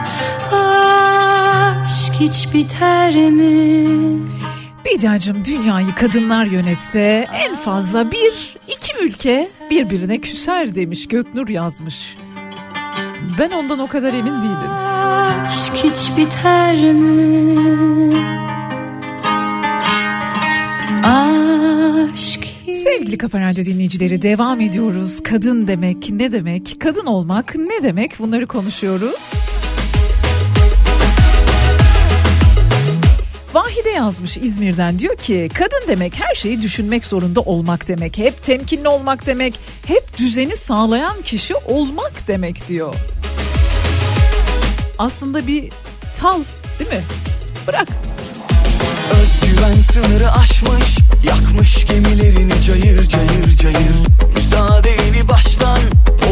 Aşk hiç biter mi? Bediacığım dünyayı kadınlar yönetse en fazla bir iki ülke birbirine küser demiş Göknur yazmış. Ben ondan o kadar emin değilim. Aşk hiç biter mi? Aşk Sevgili Kafa Radyo dinleyicileri devam ediyoruz. Kadın demek ne demek? Kadın olmak ne demek? Bunları konuşuyoruz. Vahide yazmış İzmir'den diyor ki kadın demek her şeyi düşünmek zorunda olmak demek. Hep temkinli olmak demek. Hep düzeni sağlayan kişi olmak demek diyor. Aslında bir sal değil mi? Bırak. Özgüven sınırı aşmış Yakmış gemilerini cayır cayır cayır Müsaadeni baştan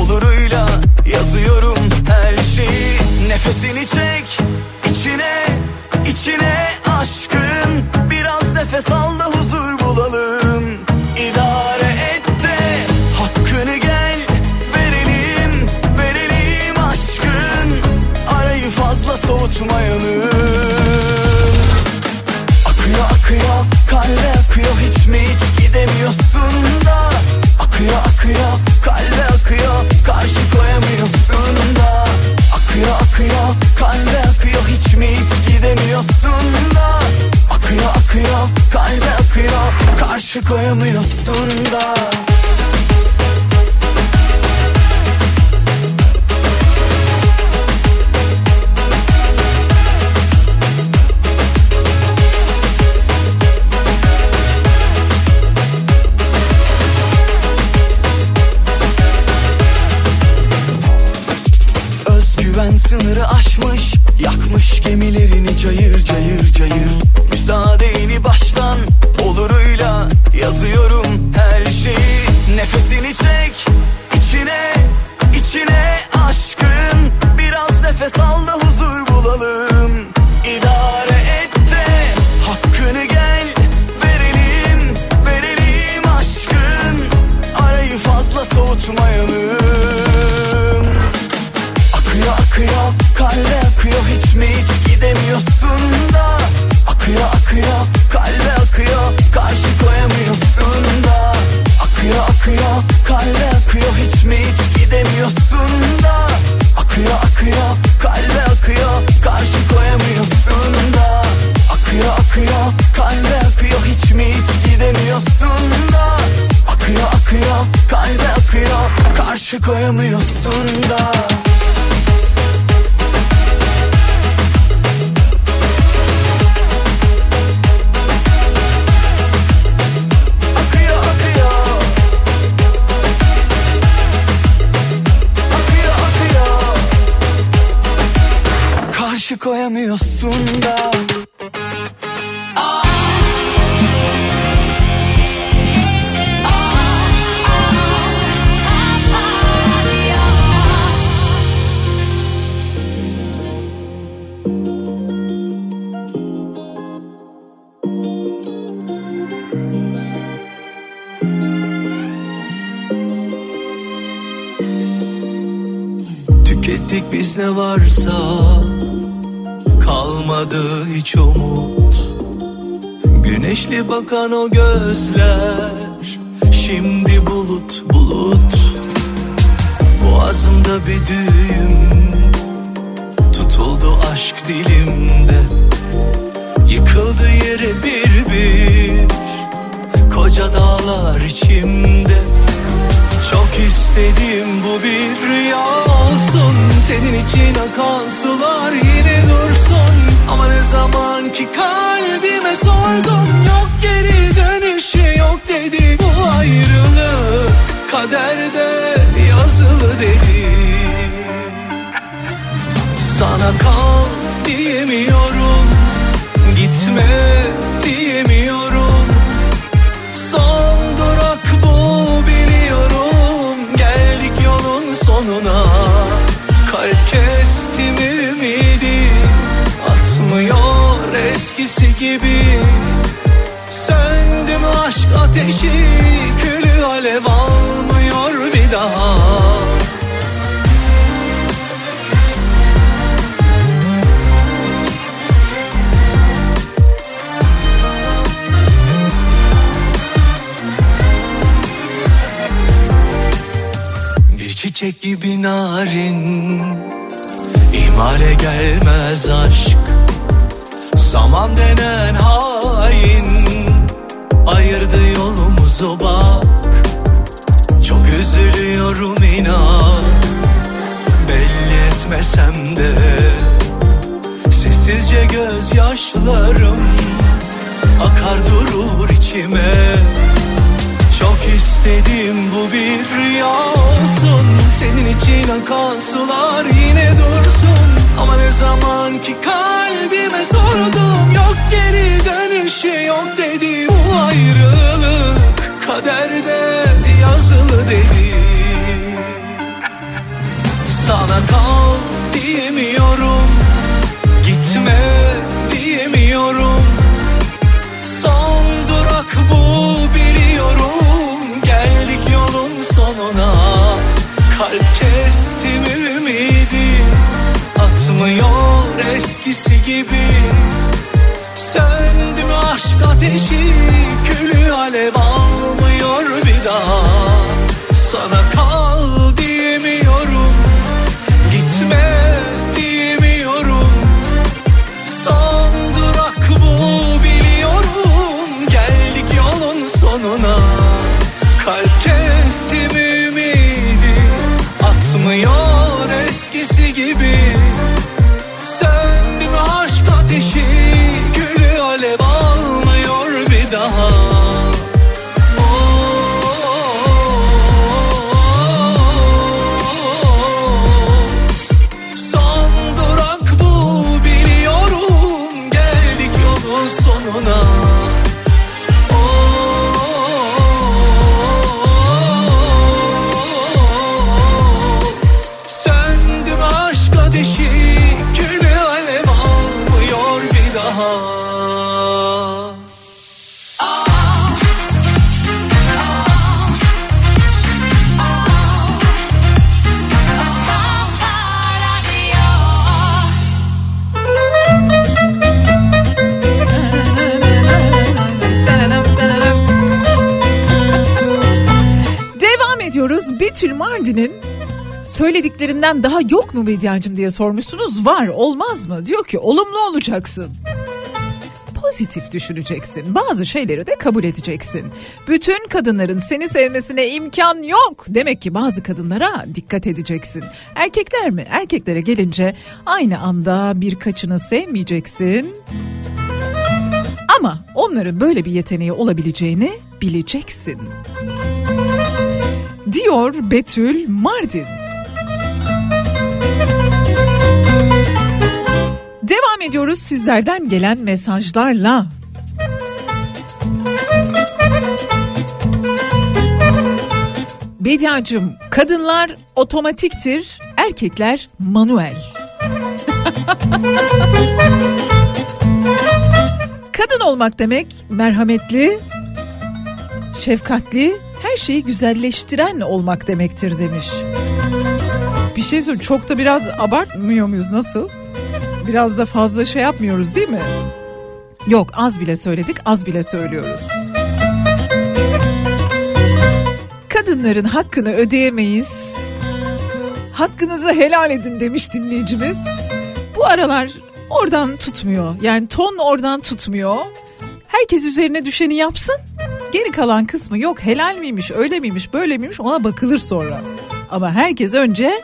oluruyla Yazıyorum her şeyi Nefesini çek içine içine aşkın Biraz nefes al da huzur bulalım. İdare et de hakkını gel Verelim verelim aşkın. Arayı fazla soğutmayalım. Akıyor akıyor kalbe akıyor hiç mi hiç gidemiyorsun da? Akıyor akıyor kalbe akıyor karşı koyamıyorsun da? Akıyor akıyor kalbe akıyor hiç mi hiç gidemiyorsun da. Akıyor akıyor kalbe akıyor. Karşı koyamıyorsun da çiçek gibi narin. İmale gelmez aşk. Zaman denen hain. Ayırdı yolumuzu bak. Çok üzülüyorum inan. Belli etmesem de. Sessizce gözyaşlarım Akar durur içime çok istedim bu bir rüya olsun. Senin için akan sular yine dursun. Ama ne zaman ki kalbime sordum Yok geri dönüşü yok dedi Bu ayrılık. Kaderde yazılı dedi. Sana kal diyemiyorum Gitme diyemiyorum sonuna Kalp kestim ümidi Atmıyor eskisi gibi. Söndü mü aşk ateşi Külü alev almıyor bir daha. Sana Betül Mardin'in söylediklerinden daha yok mu Bediacım diye sormuşsunuz. Var olmaz mı? Diyor ki olumlu olacaksın. Pozitif düşüneceksin. Bazı şeyleri de kabul edeceksin. Bütün kadınların seni sevmesine imkan yok. Demek ki bazı kadınlara dikkat edeceksin. Erkekler mi? Erkeklere gelince aynı anda birkaçını sevmeyeceksin. Ama onların böyle bir yeteneği olabileceğini bileceksin. Diyor Betül Mardin. Devam ediyoruz sizlerden gelen mesajlarla. Bediacım kadınlar otomatiktir, erkekler manuel. [LAUGHS] Kadın olmak demek merhametli, şefkatli, her şeyi güzelleştiren olmak demektir demiş. Bir şey söyleyeyim çok da biraz abartmıyor muyuz nasıl? Biraz da fazla şey yapmıyoruz değil mi? Yok az bile söyledik az bile söylüyoruz. Kadınların hakkını ödeyemeyiz. Hakkınızı helal edin demiş dinleyicimiz. Bu aralar oradan tutmuyor. Yani ton oradan tutmuyor. Herkes üzerine düşeni yapsın. Geri kalan kısmı yok helal miymiş öyle miymiş böyle miymiş ona bakılır sonra. Ama herkes önce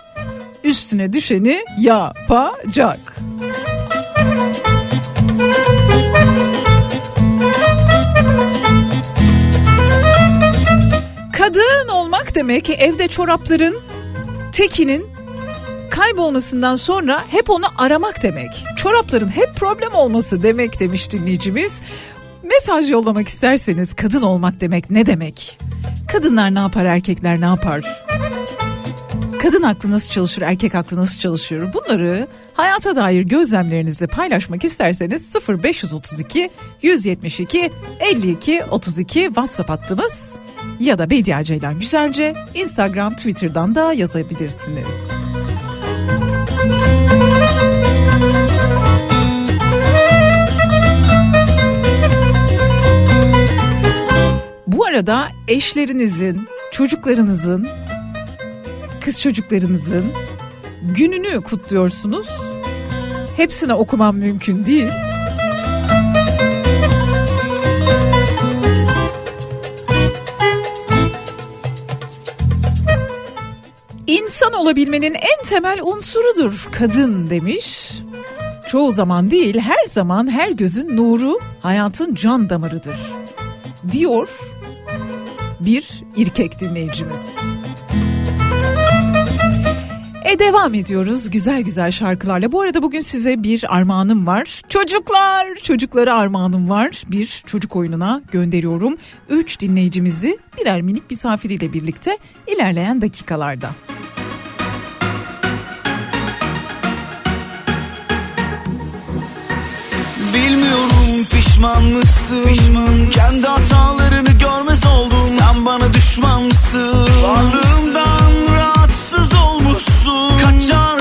üstüne düşeni yapacak. Kadın olmak demek evde çorapların tekinin kaybolmasından sonra hep onu aramak demek. Çorapların hep problem olması demek demiş dinleyicimiz. Mesaj yollamak isterseniz kadın olmak demek ne demek? Kadınlar ne yapar, erkekler ne yapar? Kadın aklı nasıl çalışır, erkek aklı nasıl çalışıyor? Bunları hayata dair gözlemlerinizi paylaşmak isterseniz 0532 172 52 32 WhatsApp hattımız ya da Bediye Ceylan Güzelce Instagram, Twitter'dan da yazabilirsiniz. Bu arada eşlerinizin, çocuklarınızın, kız çocuklarınızın gününü kutluyorsunuz. Hepsine okumam mümkün değil. İnsan olabilmenin en temel unsurudur kadın demiş. Çoğu zaman değil her zaman her gözün nuru hayatın can damarıdır diyor bir erkek dinleyicimiz. E devam ediyoruz güzel güzel şarkılarla. Bu arada bugün size bir armağanım var. Çocuklar, çocuklara armağanım var. Bir çocuk oyununa gönderiyorum. Üç dinleyicimizi birer minik misafiriyle birlikte ilerleyen dakikalarda. Bilmiyorum pişman mısın? Kendi hatalarını görmez oldum Sen bana düşman mısın? Varlığımdan rahatsız olmuşsun Kaçarsın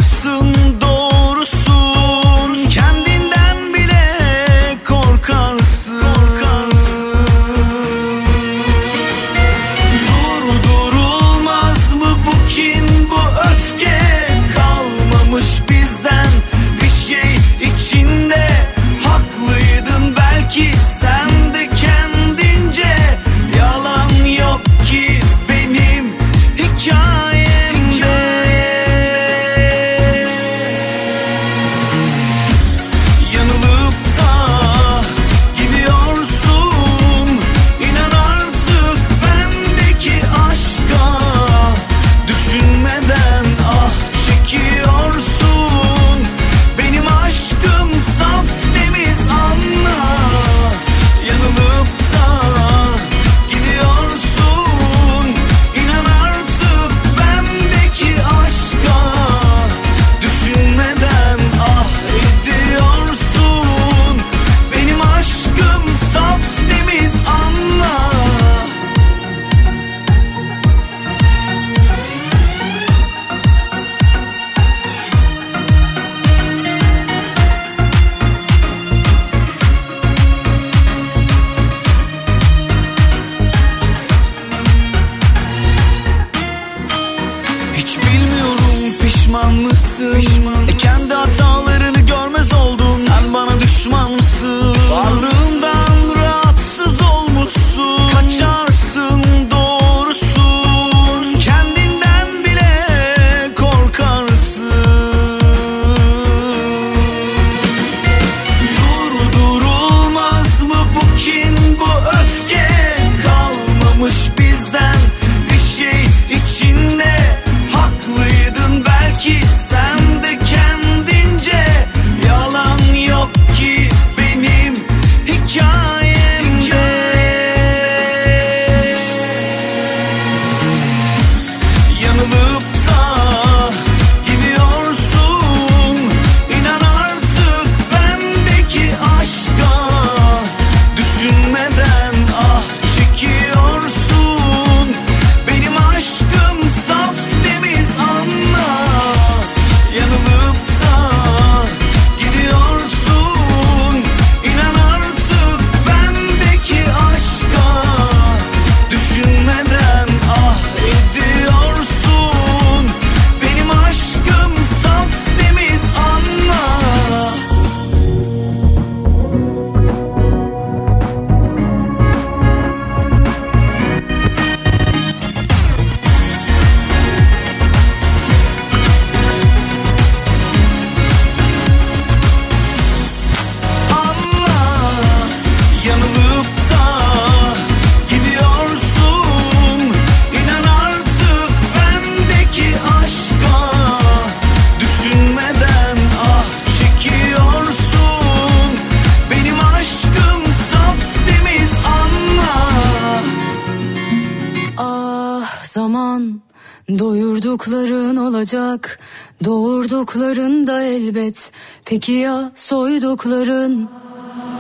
Peki ya soydukların?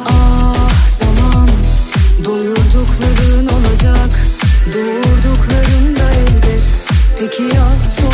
Ah zaman doyurdukların olacak. Doğurdukların da elbet. Peki ya soydukların?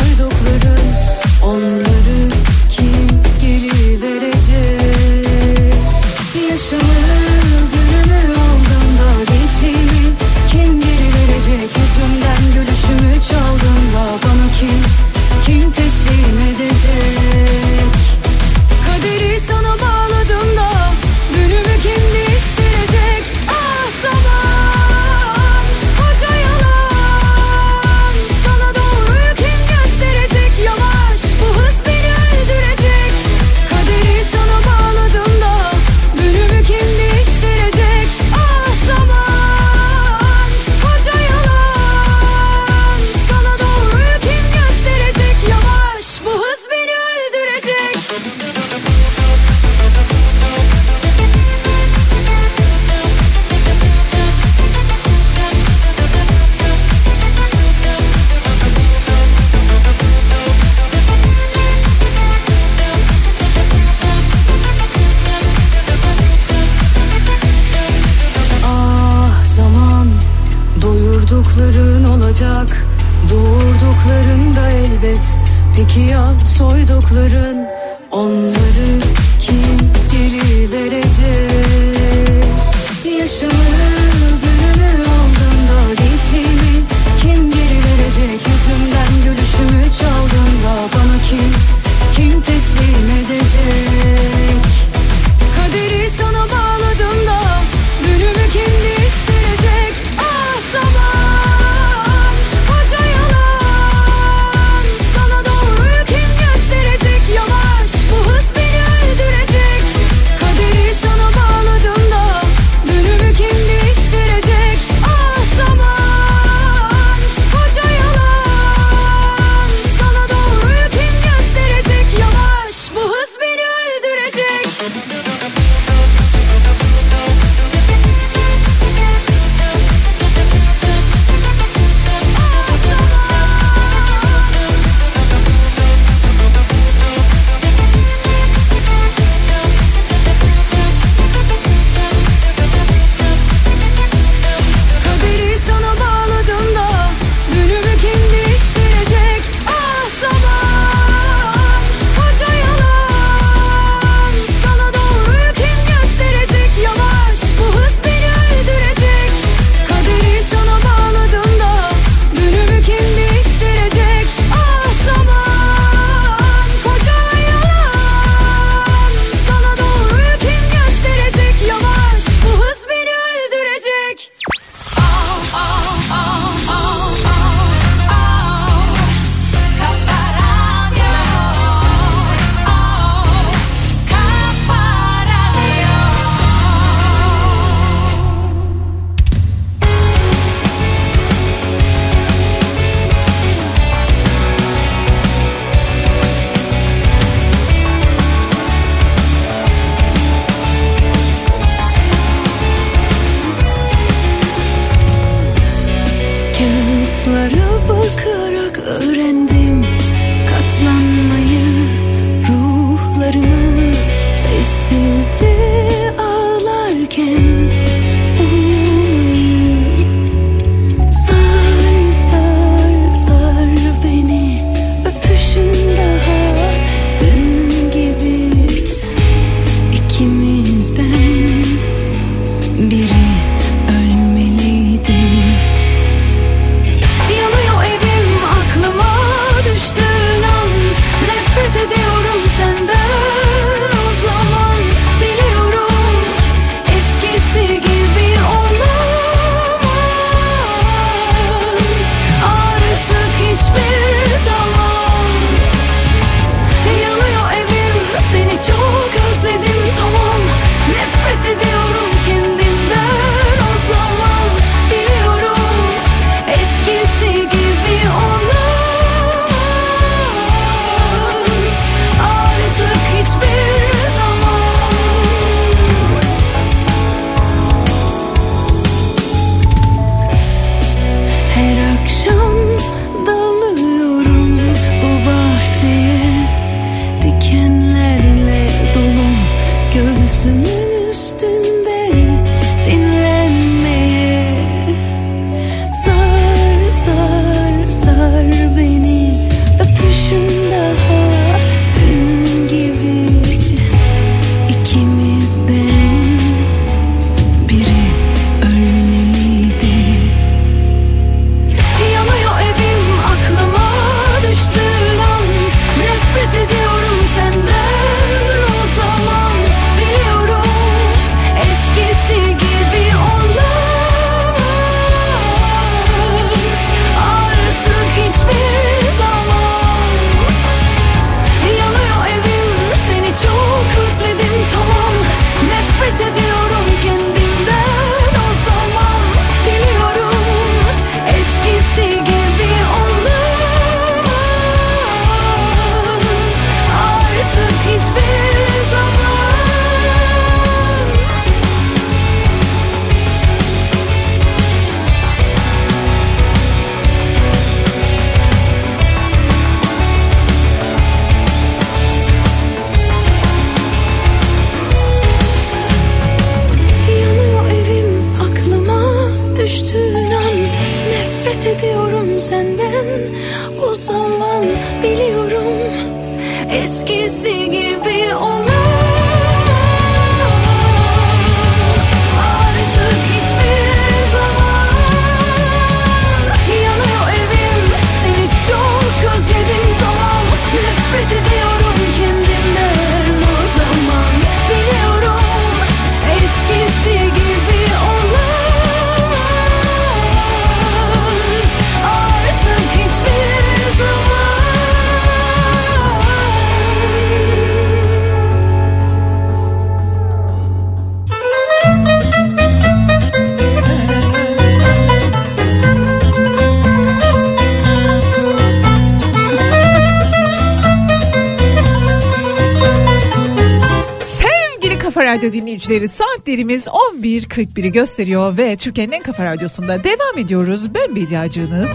Radyo dinleyicileri saatlerimiz 11.41'i gösteriyor ve Türkiye'nin en kafa radyosunda devam ediyoruz. Ben Bediacığınız.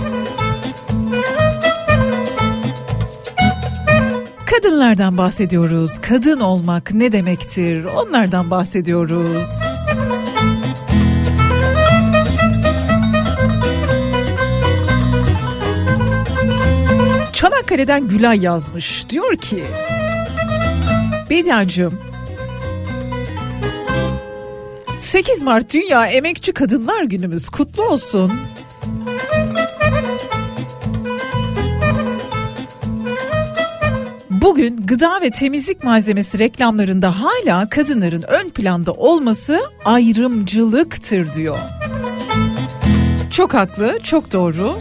Kadınlardan bahsediyoruz. Kadın olmak ne demektir? Onlardan bahsediyoruz. Çanakkale'den Gülay yazmış. Diyor ki... Bediacığım 8 Mart Dünya Emekçi Kadınlar Günümüz kutlu olsun. Bugün gıda ve temizlik malzemesi reklamlarında hala kadınların ön planda olması ayrımcılıktır diyor. Çok haklı, çok doğru.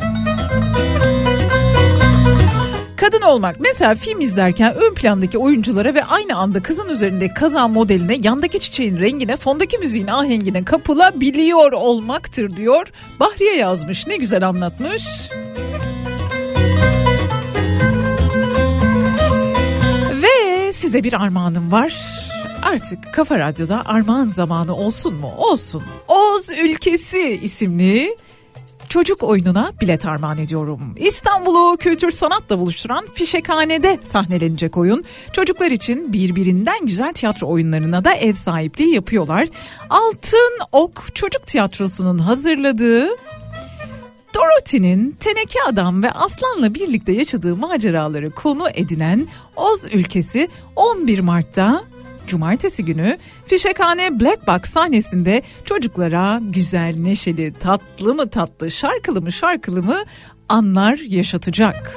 Kadın olmak mesela film izlerken ön plandaki oyunculara ve aynı anda kızın üzerindeki kazan modeline, yandaki çiçeğin rengine, fondaki müziğin ahengine kapılabiliyor olmaktır diyor. Bahriye yazmış ne güzel anlatmış. Ve size bir armağanım var. Artık Kafa Radyo'da armağan zamanı olsun mu? Olsun. Oz Ülkesi isimli çocuk oyununa bilet armağan ediyorum. İstanbul'u kültür sanatla buluşturan Fişekhane'de sahnelenecek oyun. Çocuklar için birbirinden güzel tiyatro oyunlarına da ev sahipliği yapıyorlar. Altın Ok Çocuk Tiyatrosu'nun hazırladığı Dorothy'nin Teneke Adam ve Aslan'la birlikte yaşadığı maceraları konu edinen Oz ülkesi 11 Mart'ta Cumartesi günü Fişekhane Black Box sahnesinde çocuklara güzel, neşeli, tatlı mı tatlı, şarkılı mı şarkılı mı anlar yaşatacak.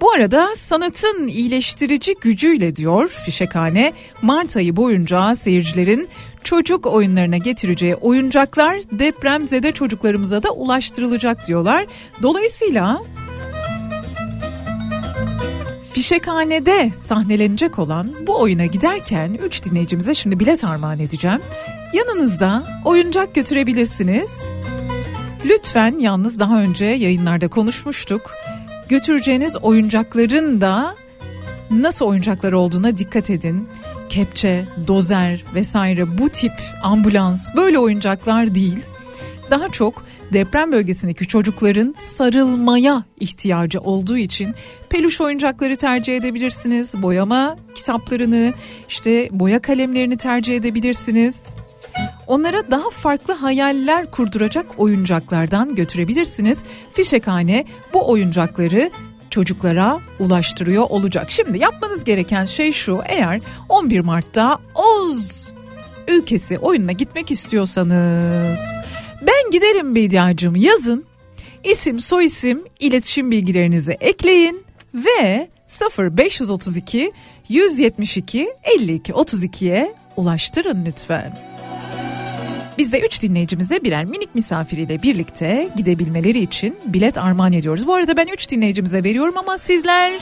Bu arada sanatın iyileştirici gücüyle diyor Fişekhane Mart ayı boyunca seyircilerin çocuk oyunlarına getireceği oyuncaklar depremzede çocuklarımıza da ulaştırılacak diyorlar. Dolayısıyla Fişekhane'de sahnelenecek olan bu oyuna giderken 3 dinleyicimize şimdi bilet armağan edeceğim. Yanınızda oyuncak götürebilirsiniz. Lütfen yalnız daha önce yayınlarda konuşmuştuk. Götüreceğiniz oyuncakların da nasıl oyuncaklar olduğuna dikkat edin. Kepçe, dozer vesaire bu tip ambulans böyle oyuncaklar değil. Daha çok deprem bölgesindeki çocukların sarılmaya ihtiyacı olduğu için peluş oyuncakları tercih edebilirsiniz. Boyama kitaplarını, işte boya kalemlerini tercih edebilirsiniz. Onlara daha farklı hayaller kurduracak oyuncaklardan götürebilirsiniz. Fişekhane bu oyuncakları çocuklara ulaştırıyor olacak. Şimdi yapmanız gereken şey şu. Eğer 11 Mart'ta Oz ülkesi oyununa gitmek istiyorsanız ben giderim Bediacığım yazın. İsim, soyisim, iletişim bilgilerinizi ekleyin ve 0532 172 52 32'ye ulaştırın lütfen. Biz de 3 dinleyicimize birer minik misafiriyle birlikte gidebilmeleri için bilet armağan ediyoruz. Bu arada ben 3 dinleyicimize veriyorum ama sizler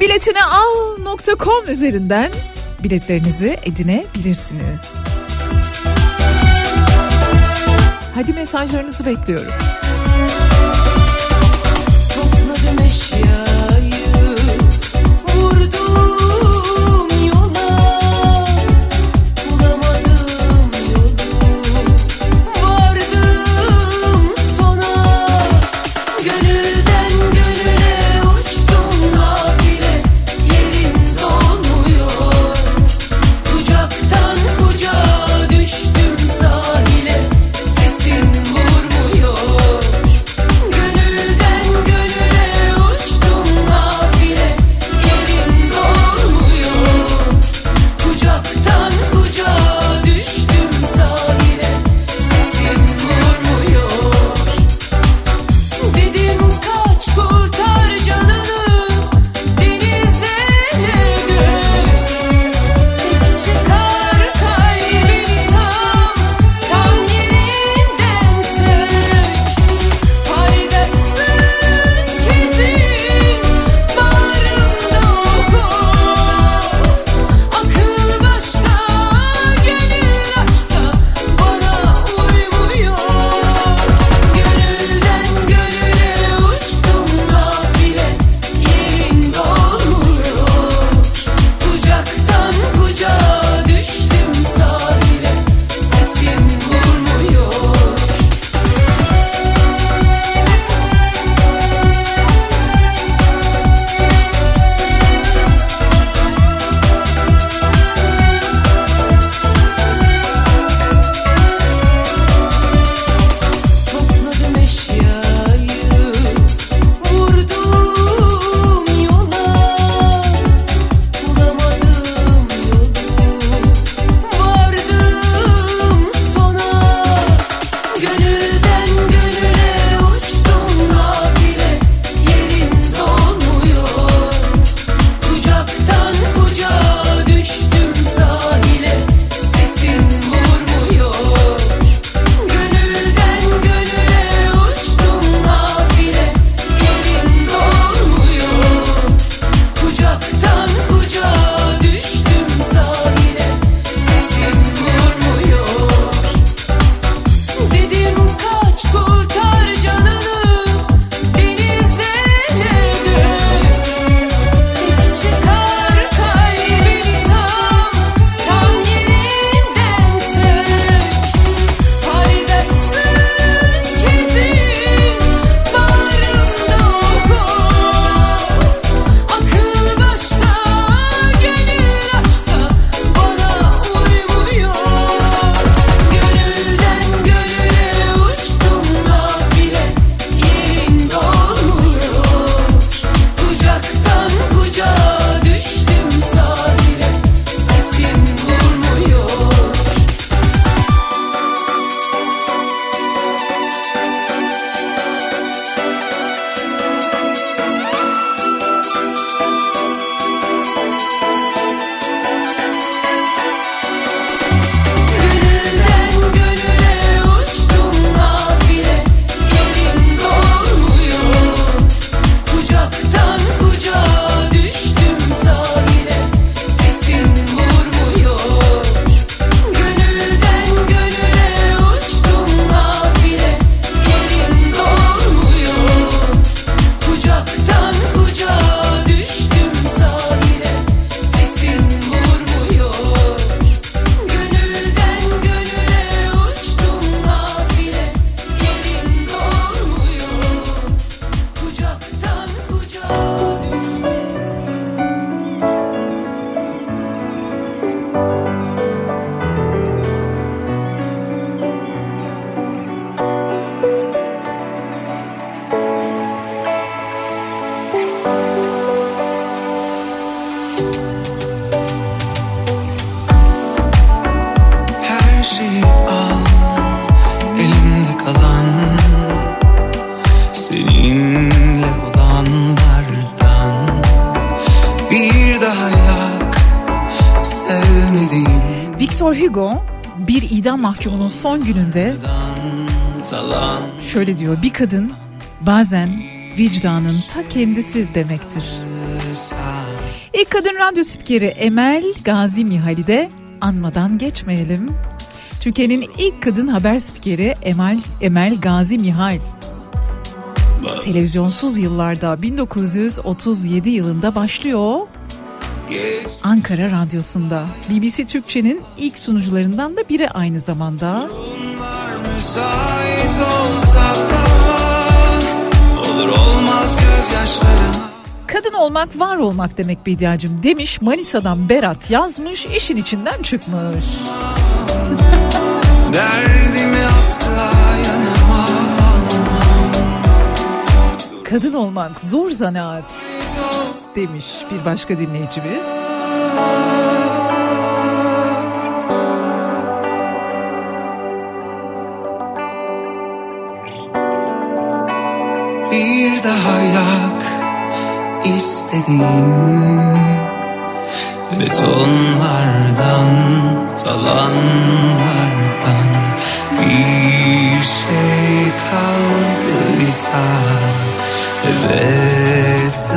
biletini al.com üzerinden biletlerinizi edinebilirsiniz. Hadi mesajlarınızı bekliyorum. Gününde şöyle diyor. Bir kadın bazen vicdanın ta kendisi demektir. İlk kadın radyo spikeri Emel Gazi Mihal'i de anmadan geçmeyelim. Türkiye'nin ilk kadın haber spikeri Emel, Emel Gazi Mihal. Televizyonsuz yıllarda 1937 yılında başlıyor. Ankara Radyosu'nda. BBC Türkçe'nin ilk sunucularından da biri aynı zamanda. Müsait olsa da Olur olmaz gözyaşların Kadın olmak var olmak demek Bediacım demiş Manisa'dan Berat yazmış işin içinden çıkmış. [LAUGHS] Derdimi asla yanıma Kadın olmak zor zanaat demiş bir başka dinleyicimiz. Daha yak istediğin Betonlardan, talanlardan Bir şey kaldıysa Heveslenme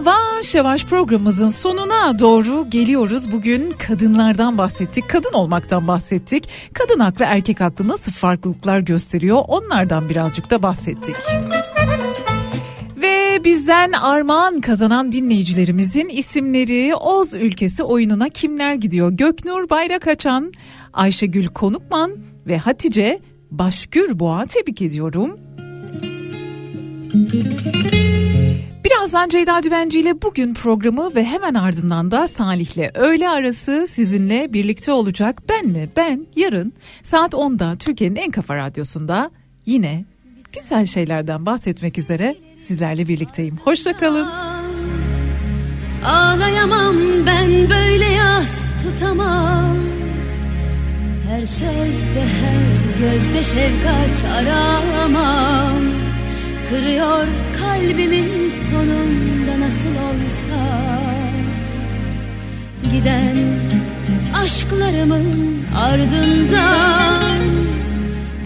yavaş yavaş programımızın sonuna doğru geliyoruz. Bugün kadınlardan bahsettik, kadın olmaktan bahsettik. Kadın haklı erkek haklı nasıl farklılıklar gösteriyor onlardan birazcık da bahsettik. Ve bizden armağan kazanan dinleyicilerimizin isimleri Oz ülkesi oyununa kimler gidiyor? Göknur Bayrak Açan, Ayşegül Konukman ve Hatice Başgür Boğa tebrik ediyorum. Birazdan Ceyda Düvenci ile bugün programı ve hemen ardından da Salih'le öğle arası sizinle birlikte olacak. Ben mi? Ben yarın saat 10'da Türkiye'nin en kafa radyosunda yine güzel şeylerden bahsetmek üzere sizlerle birlikteyim. Hoşçakalın. Ağlayamam ben böyle yas tutamam Her sözde her gözde şefkat aramam Kırıyor kalbimin sonunda nasıl olsa. Giden aşklarımın ardından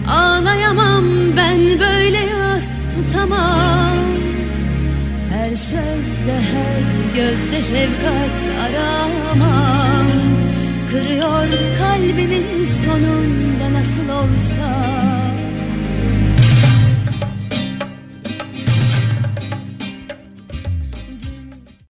Ağlayamam ben böyle yas tutamam. Her sözde her gözde şefkat aramam. Kırıyor kalbimin sonunda nasıl olsa